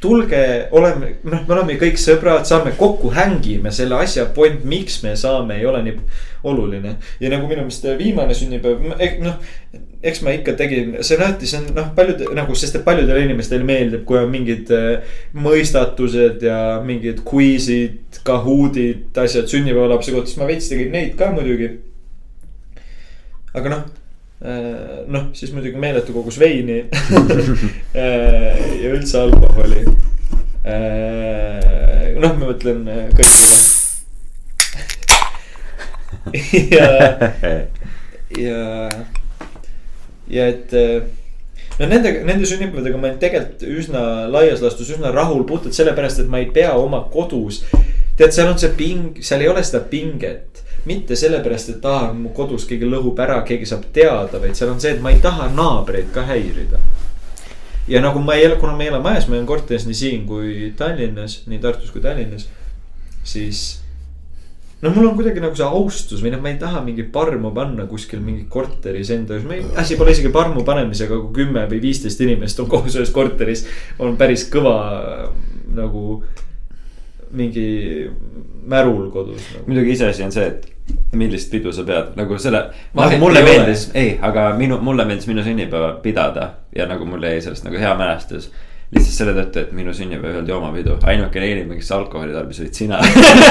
tulge, oleme, noh, me oleme kõik sõbrad, saame kokku, hängime, selle asja point, miks me saame, ei ole nii oluline. ja nagu minu meelest viimane sünnipäev, noh, eks ma ikka tegin, see on noh, paljud nagu, sest et paljudele inimestele meeldib, kui on mingid äh, mõistatused ja mingid quiz'id, Kahoot'id, asjad sünnipäevalapse kohta, siis ma veits tegin neid ka muidugi. aga noh, noh, siis muidugi meeletu kogus veini ja üldse alkoholi. noh, ma mõtlen kõik. Ja, ja, ja et äh, no nendega, nende sünnipäevadega ma olen tegelikult üsna laias laastus üsna rahul puhtalt sellepärast, et ma ei pea oma kodus. tead, seal on see ping, seal ei ole seda pinget, mitte sellepärast, et aa, mu kodus keegi lõhub ära, keegi saab teada, vaid seal on see, et ma ei taha naabreid ka häirida. ja nagu ma ei ela, kuna ma ei ela majas, ma elan korteris nii siin kui Tallinnas, nii Tartus kui Tallinnas, siis no mul on kuidagi nagu see austus või noh, ma ei taha mingit parmu panna kuskil mingi korteris enda juures, ma ei, asi pole isegi parmu panemisega, kui kümme või viisteist inimest on koos ühes korteris. on päris kõva nagu mingi märul kodus nagu.. muidugi iseasi on see, et millist pidu sa pead, nagu selle, nagu mulle meeldis, ei, aga minu, mulle meeldis minu sünnipäeva pidada ja nagu mul jäi sellest nagu hea mälestus. Lihtsalt selle tõttu, et minu sünnipäev ei olnud joomapidu, ainukene inimene, kes alkoholi tarbis, olid sina.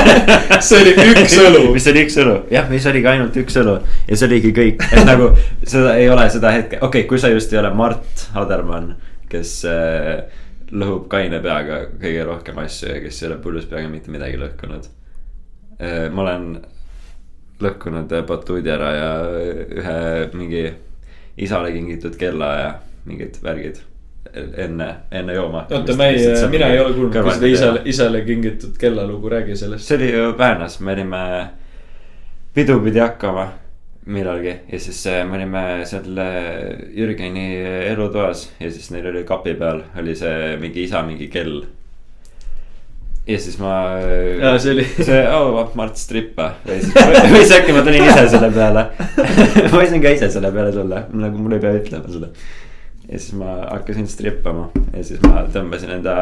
see oli üks õlu. mis oli üks õlu, jah, mis oligi ainult üks õlu ja see oligi kõik, et nagu seda ei ole seda hetke, okei okay,, kui sa just ei ole Mart Hadermann, kes äh, lõhub kaine peaga kõige rohkem asju ja kes ei ole pullus peaga mitte midagi lõhkunud äh,. ma olen lõhkunud äh, batuudi ära ja ühe mingi isale kingitud kella ja mingid värgid enne, enne jooma. oota, ma ei, mina ei ole kuulnud ka seda isale, isale kingitud kellalugu, räägi sellest. see oli ju Väänas, me olime, pidu pidi hakkama millalgi ja siis äh, me olime seal äh, Jürgeni elutoas ja siis neil oli kapi peal oli see mingi isa mingi kell. ja siis ma. Jaa, see oli- see, oo, Mart Strippa või siis, või siis äkki ma tulin ise selle peale. ma võisin ka ise selle peale tulla, nagu mul ei pea ütlema seda. Ja siis ma hakkasin strippama ja siis ma tõmbasin enda,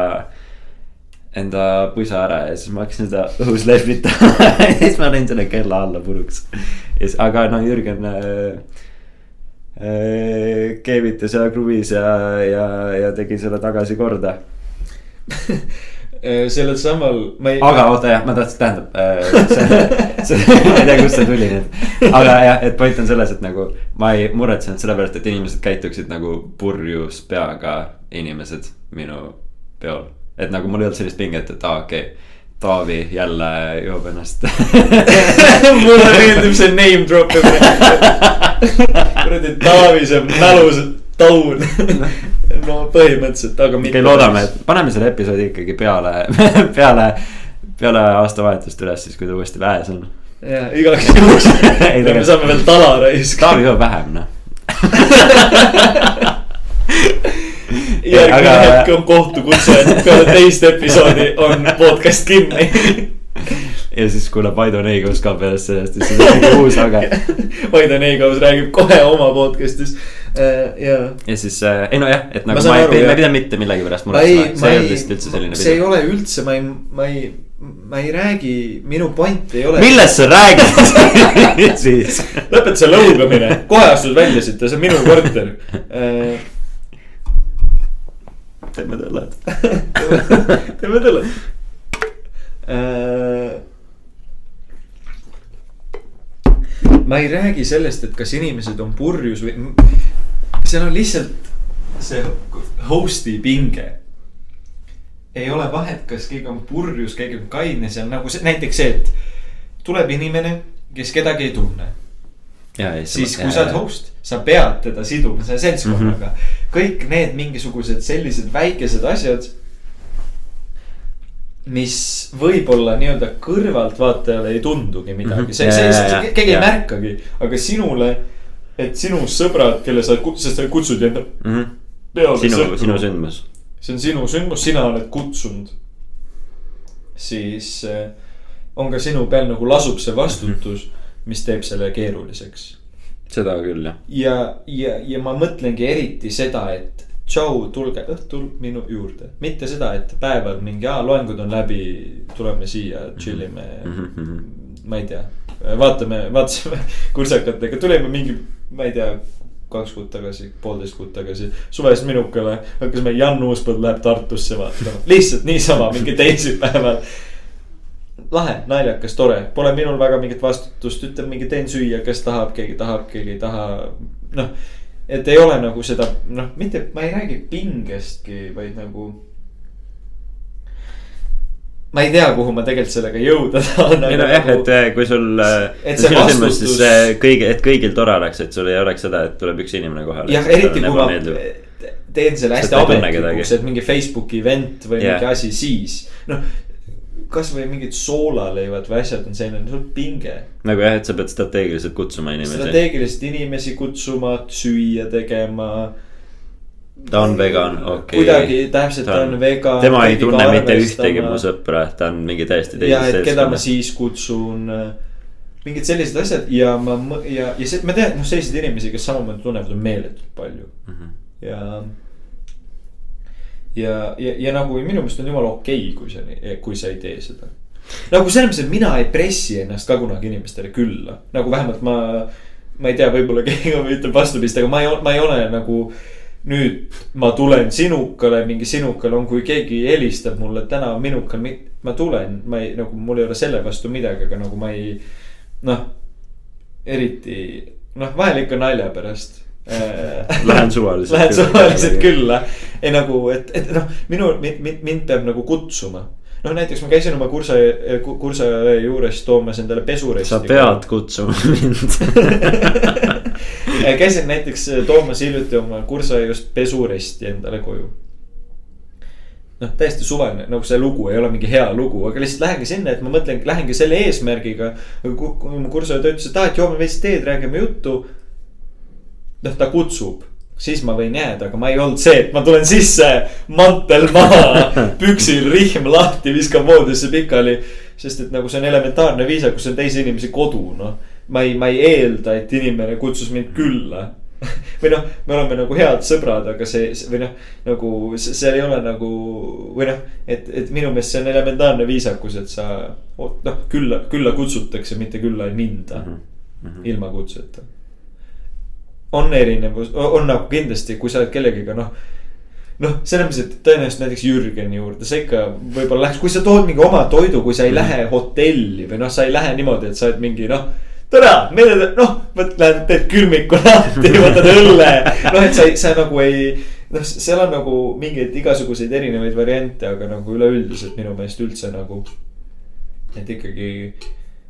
enda pusa ära ja siis ma hakkasin seda õhus lehvitama ja siis ma lõin selle kella alla puruks. ja siis, aga no Jürgen äh, äh, keevitas ja kruvis ja, ja, ja tegi selle tagasi korda sellel samal, ma ei. aga oota jah, ma tahtsin, tähendab äh, see, see, ma ei tea, kust see tuli nüüd. aga jah, et point on selles, et nagu ma ei muretsenud selle pärast, et inimesed käituksid nagu purjus peaga inimesed minu peol. et nagu mul ei olnud sellist pinget, et aa okei okay,, Taavi jälle joob ennast. mulle meeldib see name drop imine. kuradi Taavi, see mälus taun. No põhimõtteliselt, aga okei, loodame, et paneme selle episoodi ikkagi peale, peale, peale aastavahetust üles, siis kui ta uuesti väes on. ja igaks juhuks, Ei, me saame veel tala raiskada. Taavi joob vähem noh. järgmine Aga- hetk on kohtukutse, et peale teist episoodi on podcast kinni. ja siis kuuleb Aido Neigus ka pärast sellest siis on uus aga. Vaide Neigaus räägib kohe oma podcast'is ja. ja siis äh,, ei nojah, et Ma nagu ma ei aru, pea, ma ei pea mitte millegi pärast ma ei, muretsema, ma see ei ei olnud lihtsalt üldse selline, see ei ole üldse, ma ei, ma ei, ma ei räägi, minu point ei ole. millest sa räägid siis? lõpeta see lõugamine, kohe astud välja siit, see on minu korter. teeme tõllad. teeme tõlle. ma ei räägi sellest, et kas inimesed on purjus või, seal on lihtsalt see host'i pinge. ei ole vahet, kas keegi on purjus, keegi on kaine, see on nagu see, näiteks see, et tuleb inimene, kes kedagi ei tunne siis kui sa oled host, sa pead teda siduma selle seltskonnaga mm. -hmm. kõik need mingisugused sellised väikesed asjad. mis võib-olla nii-öelda kõrvaltvaatajale ei tundugi midagi Mhm. see, see, see jaa. keegi ei Jaa. märkagi, aga sinule. Et sinu sõbrad, kelle sa, sest sa kutsud enda peale sinu, sõpru. sinu sündmus. see on sinu sündmus, sina oled kutsunud. siis äh, on ka sinu peal nagu lasub see vastutus, mis teeb selle keeruliseks seda küll jah. ja, ja, ja ma mõtlengi eriti seda, et tšau, tulge õhtul minu juurde, mitte seda, et päeval mingi, aa, loengud on läbi, tuleme siia, chill ime mm. -hmm. ma ei tea, vaatame, vaatasime kurtsakatega, tulime mingi, ma ei tea, kaks kuud tagasi, poolteist kuud tagasi suvest minukale. hakkasime, Jan Uuspõld läheb Tartusse vaatama, lihtsalt niisama mingi teisipäeval lahe, naljakas, tore, pole minul väga mingit vastutust, ütleb mingi teen süüa, kes tahab, keegi tahab, keegi ei taha, noh. et ei ole nagu seda, noh, mitte, ma ei räägi pingestki, vaid nagu. Ma ei tea, kuhu ma tegelikult sellega jõuda tahan. ei nojah, et äh, kui sul. Et see vastutus- kõigi, et kõigil tore oleks, et sul ei oleks seda, et tuleb üks inimene kohale. jah, eriti kui ma teen selle hästi ametlikuks, et mingi Facebooki event või Jah. mingi asi, siis noh. kasvõi mingid soolaleivad või asjad on selline, sul on pinge nagu jah, et sa pead strateegiliselt kutsuma inimesi. strateegiliselt inimesi kutsuma, süüa tegema. Ta on vegan, okei kuidagi täpselt ta on vegan. tema ei tunne mitte ühtegi mu sõpra, ta on mingi täiesti ja, teises et keda ma. siis kutsun. mingid sellised asjad ja ma ja, ja see, ma tean, noh, selliseid inimesi, kes samamoodi tunnevad, on meeletult palju Mhm. ja. ja, ja, ja nagu minu meelest on jumala okei okay,, kui sa, kui sa ei tee seda. nagu selles mõttes, et mina ei pressi ennast ka kunagi inimestele külla, nagu vähemalt ma. ma ei tea, võib-olla keegi ütleb vastupidist, aga ma ei, ma ei ole nagu nüüd ma tulen sinukale, mingi sinukal on, kui keegi helistab mulle täna minukal, ma tulen, ma ei nagu mul ei ole selle vastu midagi, aga nagu ma ei. noh, eriti noh, vahel ikka nalja pärast Lähen suvaliselt Lähen suvaliselt külla, ei nagu, et, et noh, minu, mind, mind peab nagu kutsuma. noh, näiteks ma käisin oma kursa, kursa juures toomas endale pesuresti. sa pead kutsuma mind. käisin näiteks toomas hiljuti oma kursa just pesuresti endale koju. noh, täiesti suvaline, nagu see lugu ei ole mingi hea lugu, aga lihtsalt lähengi sinna, et ma mõtlen, lähengi selle eesmärgiga. kui kui mu kursaõde ütles, et aa, et joome veits teed, räägime juttu. noh, ta kutsub, siis ma võin jääda, aga ma ei olnud see, et ma tulen sisse, mantel maha, püksil rihm lahti, viskan voodisse pikali. sest et nagu see on elementaarne viisakus, see on teise inimese kodu, noh. ma ei, ma ei eelda, et inimene kutsus mind külla. või noh, me oleme nagu head sõbrad, aga see, või noh, nagu se- seal ei ole nagu või noh, et, et minu meelest see on elementaarne viisakus, et sa noh, külla, külla kutsutakse, mitte külla ei minda mm. -hmm. ilma kutseta on erinevus, on nagu kindlasti, kui sa oled kellegiga noh. noh, selles mõttes, et tõenäoliselt näiteks Jürgeni juurde sa ikka võib-olla läheks, kui sa tood mingi oma toidu, kui sa ei lähe hotelli või noh, sa ei lähe niimoodi, et sa oled mingi noh. tere, meile, noh, võt-, lähed teed külmiku lahti, võtad õlle, noh, et sa sa nagu ei. noh, seal on nagu mingeid igasuguseid erinevaid variante, aga nagu üleüldiselt minu meelest üldse nagu. et ikkagi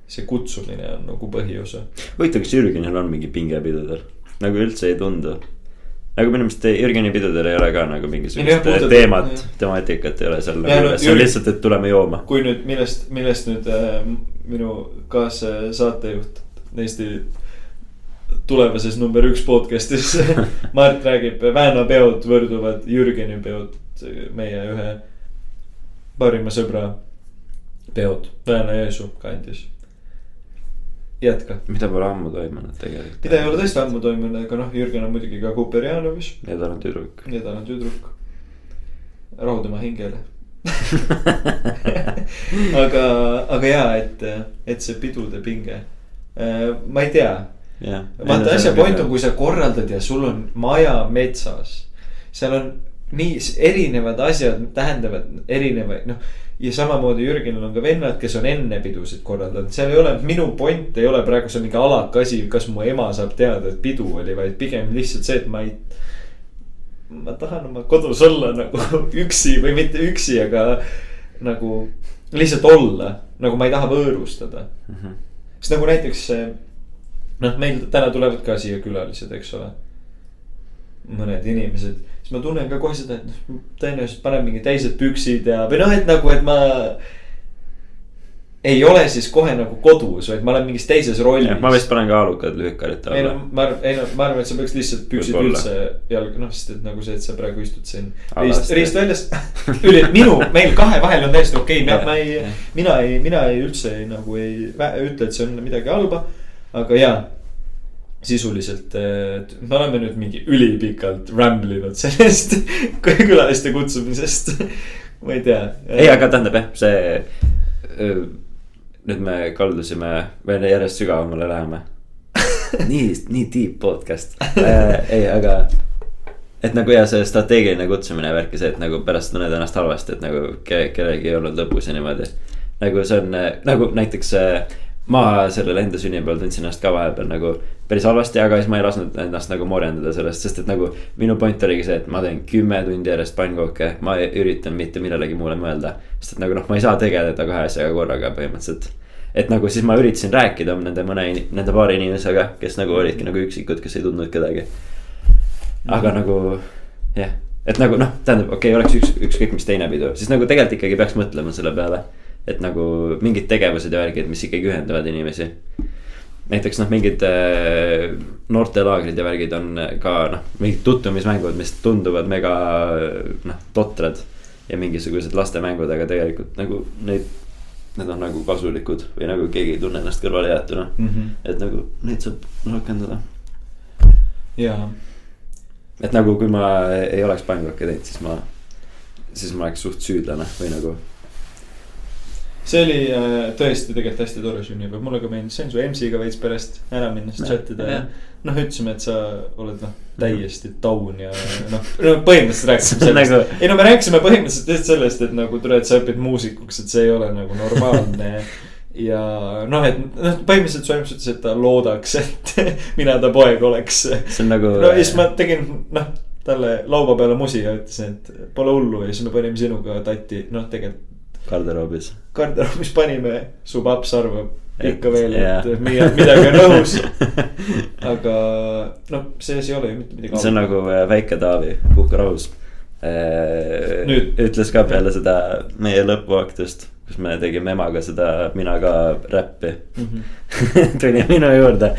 see kutsumine on nagu põhiosa huvitav, kas Jürgenil on mingi pinge pidudel, nagu üldse ei tundu. nagu minu meelest Jürgeni pidudel ei ole ka nagu mingisugust puhtalt- teemat temaatikat ei ole seal nagu üles, see on lihtsalt, et tuleme jooma. kui nüüd millest, millest nüüd äh, minu kaassaatejuht Eesti tulevases number üks podcast'is Mart räägib, Vääna peod võrduvad Jürgeni peod, meie ühe parima sõbra peod Vääna-Jõesuu kandis. jätka, mida pole ammu toimunud tegelikult. mida ei ole tõesti ammu toimunud, aga noh, Jürgen on muidugi ka Kuperjanovis ja tal on tüdruk. ja tal on tüdruk. rahu tema hingele. aga, aga jaa, et, et see pidude pinge, ma ei tea vaata asja point on, kui sa korraldad ja sul on maja metsas. seal on nii erinevad asjad tähendavad erinevaid, noh. Ja samamoodi Jürgenil on ka vennad, kes on enne pidusid korraldanud, seal ei ole, minu point ei ole praegu see mingi alaka asi, kas mu ema saab teada, et pidu oli, vaid pigem lihtsalt see, et ma ei. ma tahan oma kodus olla nagu üksi või mitte üksi, aga nagu lihtsalt olla, nagu ma ei taha võõrustada Mhm. sest nagu näiteks noh, meil täna tulevad ka siia külalised, eks ole. Mõned inimesed, siis ma tunnen ka kohe seda, et noh, tõenäoliselt panen mingi teised püksid ja, või noh, et nagu, et ma. ei ole siis kohe nagu kodus, vaid ma olen mingis teises rollis. ma vist panen kaalukad lühikarid ei no alla. ma arvan, ei no ma arvan, et sa peaks lihtsalt püksid Võib-olla. üldse jalga, noh, sest et nagu see, et sa praegu istud siin Alasti. riist, riistväljas. üli, minu, meil kahe vahel on täiesti okei okay., ma ei mina ei, mina ei üldse ei, nagu ei ütle, et see on midagi halba. aga jaa, sisuliselt, et me oleme nüüd mingi ülipikalt ramble inud sellest külaliste kutsumisest. ma ei tea. ei, aga tähendab jah, see. nüüd me kaldusime veel järjest sügavamale läheme. nii, nii deep podcast äh,. ei, aga. et nagu ja see strateegiline kutsumine värk ja see, et nagu pärast tunned ennast halvasti, et nagu ke- kellelgi ei olnud lõbus ja niimoodi. nagu see on nagu näiteks äh, ma sellel enda sünnipäeval tundsin ennast ka vahepeal nagu päris halvasti, aga siis ma ei lasknud ennast nagu morjendada sellest, sest et nagu minu point oligi see, et ma teen kümme tundi järjest pannkooke, ma üritan mitte millelegi muule mõelda. sest et nagu noh, ma ei saa tegeleda kahe asjaga korraga põhimõtteliselt. et nagu siis ma üritasin rääkida nende mõne, nende paari inimesega, kes nagu olidki nagu üksikud, kes ei tundnud kedagi. aga nagu jah, et nagu noh, tähendab, okei okay,, oleks üks, ükskõik mis teine pidu, siis nagu tegelikult ikkagi peaks mõtlema selle peale. et nagu mingid tegevused ja värgid, mis ikkagi ühendavad inimesi. Näiteks noh, mingid äh, noortelaagrid ja värgid on ka noh, mingid tutvumismängud, mis tunduvad mega noh, totrad. ja mingisugused lastemängud, aga tegelikult nagu neid, need on nagu kasulikud või nagu keegi ei tunne ennast kõrvalejäetuna. Mhm. et nagu neid saab rakendada jaa, et nagu, kui ma ei oleks pannkooke teinud, siis ma, siis ma oleks suht süüdlane või nagu. See oli äh, tõesti tegelikult hästi tore sünnipäev, mulle ka meeldis, sain su EMS-iga veits perest ära minna, siis Jah, chat ida ja noh, ütlesime, et sa oled noh, täiesti down ja noh, no põhimõtteliselt rääkisime sellest Nagu- ei no me rääkisime põhimõtteliselt lihtsalt sellest, et nagu tule, et sa õpid muusikuks, et see ei ole nagu normaalne. ja noh, et noh, põhimõtteliselt su ema ütles, et ta loodaks, et mina ta poeg oleks. see on nagu. no ja siis ma tegin noh, talle laua peale musi ja ütlesin, et pole hullu ja siis me panime sinuga tatti, noh tegelikult garderoobis. garderoobis panime, su paps arvab ikka veel, et mida- midagi on õhus. aga noh, selles ei ole ju mitte midagi. see on nagu äh, väike Taavi, Puhka rahus. Nüüd. ütles ka peale seda meie lõpuaktust, kus me tegime emaga seda Mina ka räppi. Mhm. tuli minu juurde,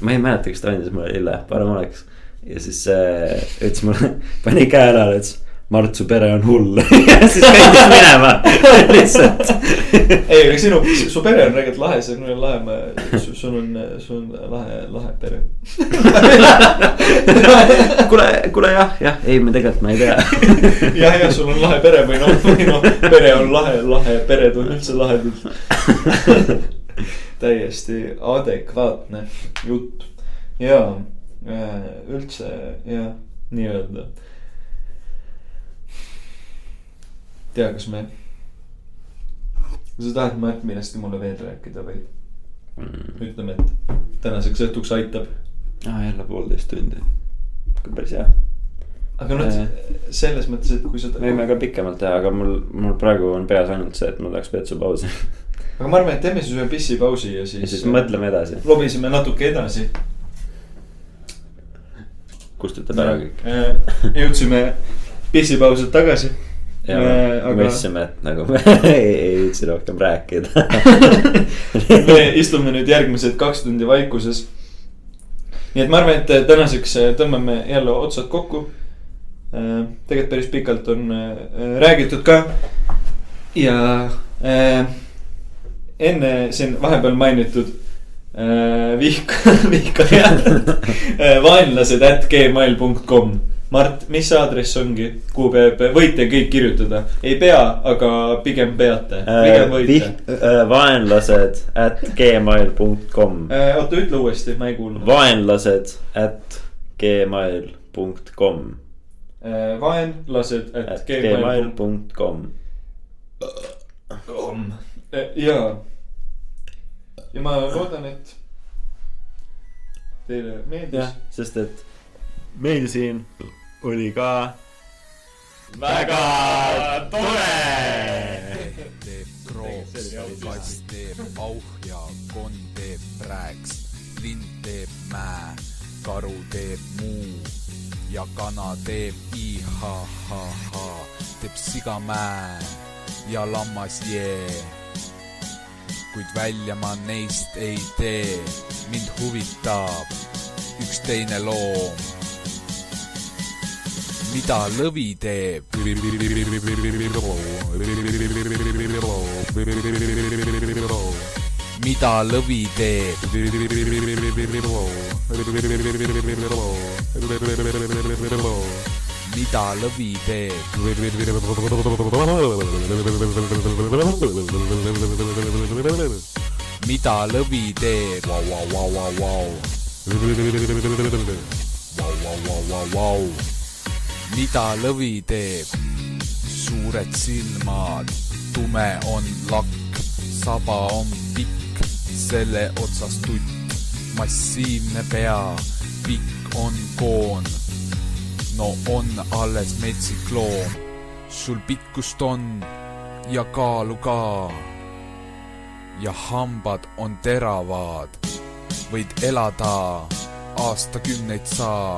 ma ei mäleta, kas ta andis mulle lille, parem oleks. ja siis äh, ütles mulle, pani käe õlale, ütles. Mart, su pere on hull ja siis kõndis minema lihtsalt. ei, aga sinu, su pere on tegelikult lahe, see on lahe, ma, sul on, sul on lahe, lahe pere. kuule, kuule jah, jah, ei, me tegelikult ma ei tea. jah, jah, sul on lahe pere või noh, või noh, pere on lahe, lahe, pered on üldse lahedad. täiesti adekvaatne jutt ja üldse jah, nii-öelda. tea, kas me, kas sa tahad, Mart, millestki mulle veel rääkida või ütleme, et tänaseks õhtuks aitab. aa, jälle poolteist tundi. päris hea. aga noh, selles mõttes, et kui sa. me võime ka pikemalt teha, aga mul, mul praegu on peas ainult see, et ma tahaks vetsupausi. aga ma arvan, et teeme siis ühe pissipausi ja siis. ja siis mõtleme edasi. lobiseme natuke edasi. kustutab ära kõik. jõudsime pissipausilt tagasi. Ja Äh, me aga- mõtlesime, et nagu me ei, ei viitsi rohkem rääkida. me istume nüüd järgmised kaks tundi vaikuses. nii et ma arvan, et tänaseks tõmbame jälle otsad kokku. tegelikult päris pikalt on äh, räägitud ka. ja äh, enne siin vahepeal mainitud äh, vihk, vihkajad, vaenlased at gmail .com Mart, mis aadress ongi, kuhu peab, võite kõik kirjutada, ei pea, aga pigem peate, pigem võite. äh, vaenlased at gmail .com. oota, ütle uuesti, ma ei kuulnud. vaenlased at gmail .com. vaenlased, et at gmail .com. com ja, ja ma loodan, et teile meeldis jah, sest et meil siin oli ka väga tore. teeb krooks, kass teeb auh ja konn teeb rääks, lind teeb mäe, karu teeb muu ja kana teeb i-ha-ha-ha, teeb siga mäe ja lammas jee. kuid välja ma neist ei tee, mind huvitab üks teine loom mida lõvi teeb? mida lõvi teeb? mida lõvi teeb? mida lõvi teeb? Vau, vau, vau, vau, vau. Vau, vau, vau, vau, vau mida lõvi teeb? suured silmad, tume on lakk, saba on pikk, selle otsas tutt, massiivne pea, pikk on koon. no on alles metsik loom, sul pikkust on ja kaalu ka. ja hambad on teravad, võid elada. Aastakümneid sa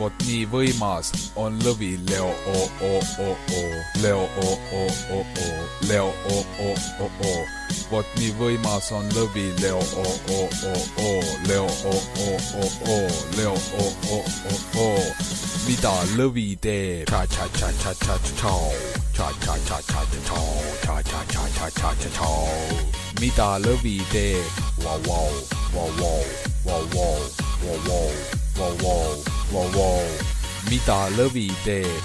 vot nii võimas on lõvi Leo o o o o Leo o o o o Leo o o o o vot nii võimas on lõvi Leo o o o o Leo o o o o Leo o o o o mida lõvi teeb cha cha cha cha cha cha cha cha cha cha cha cha cha cha cha cha cha cha cha mida lõvi teeb vau vau vau vau vau vau vau vau vau vau vau, vau, mida lõvi teeb?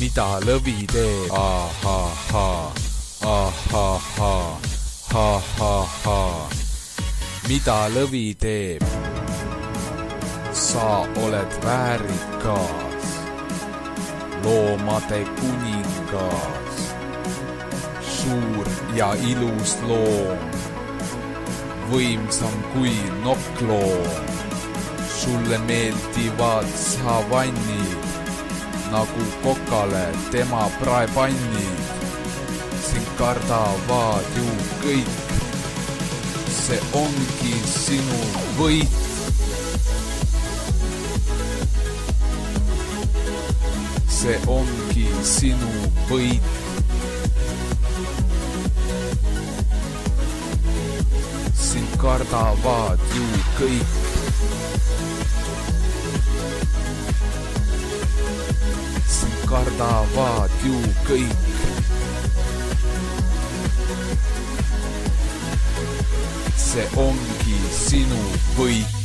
mida lõvi teeb? ahahhaa, ahahhaa, ahahhaa, mida lõvi teeb? sa oled väärikas, loomade kuningas, suur ja ilus loom võimsam kui nokkloom. sulle meeldivad savannid nagu kokale tema praepannid. sind kardavad ju kõik. see ongi sinu võit. see ongi sinu võit. Sind kardavad ju kõik. sind kardavad ju kõik. see ongi sinu võit.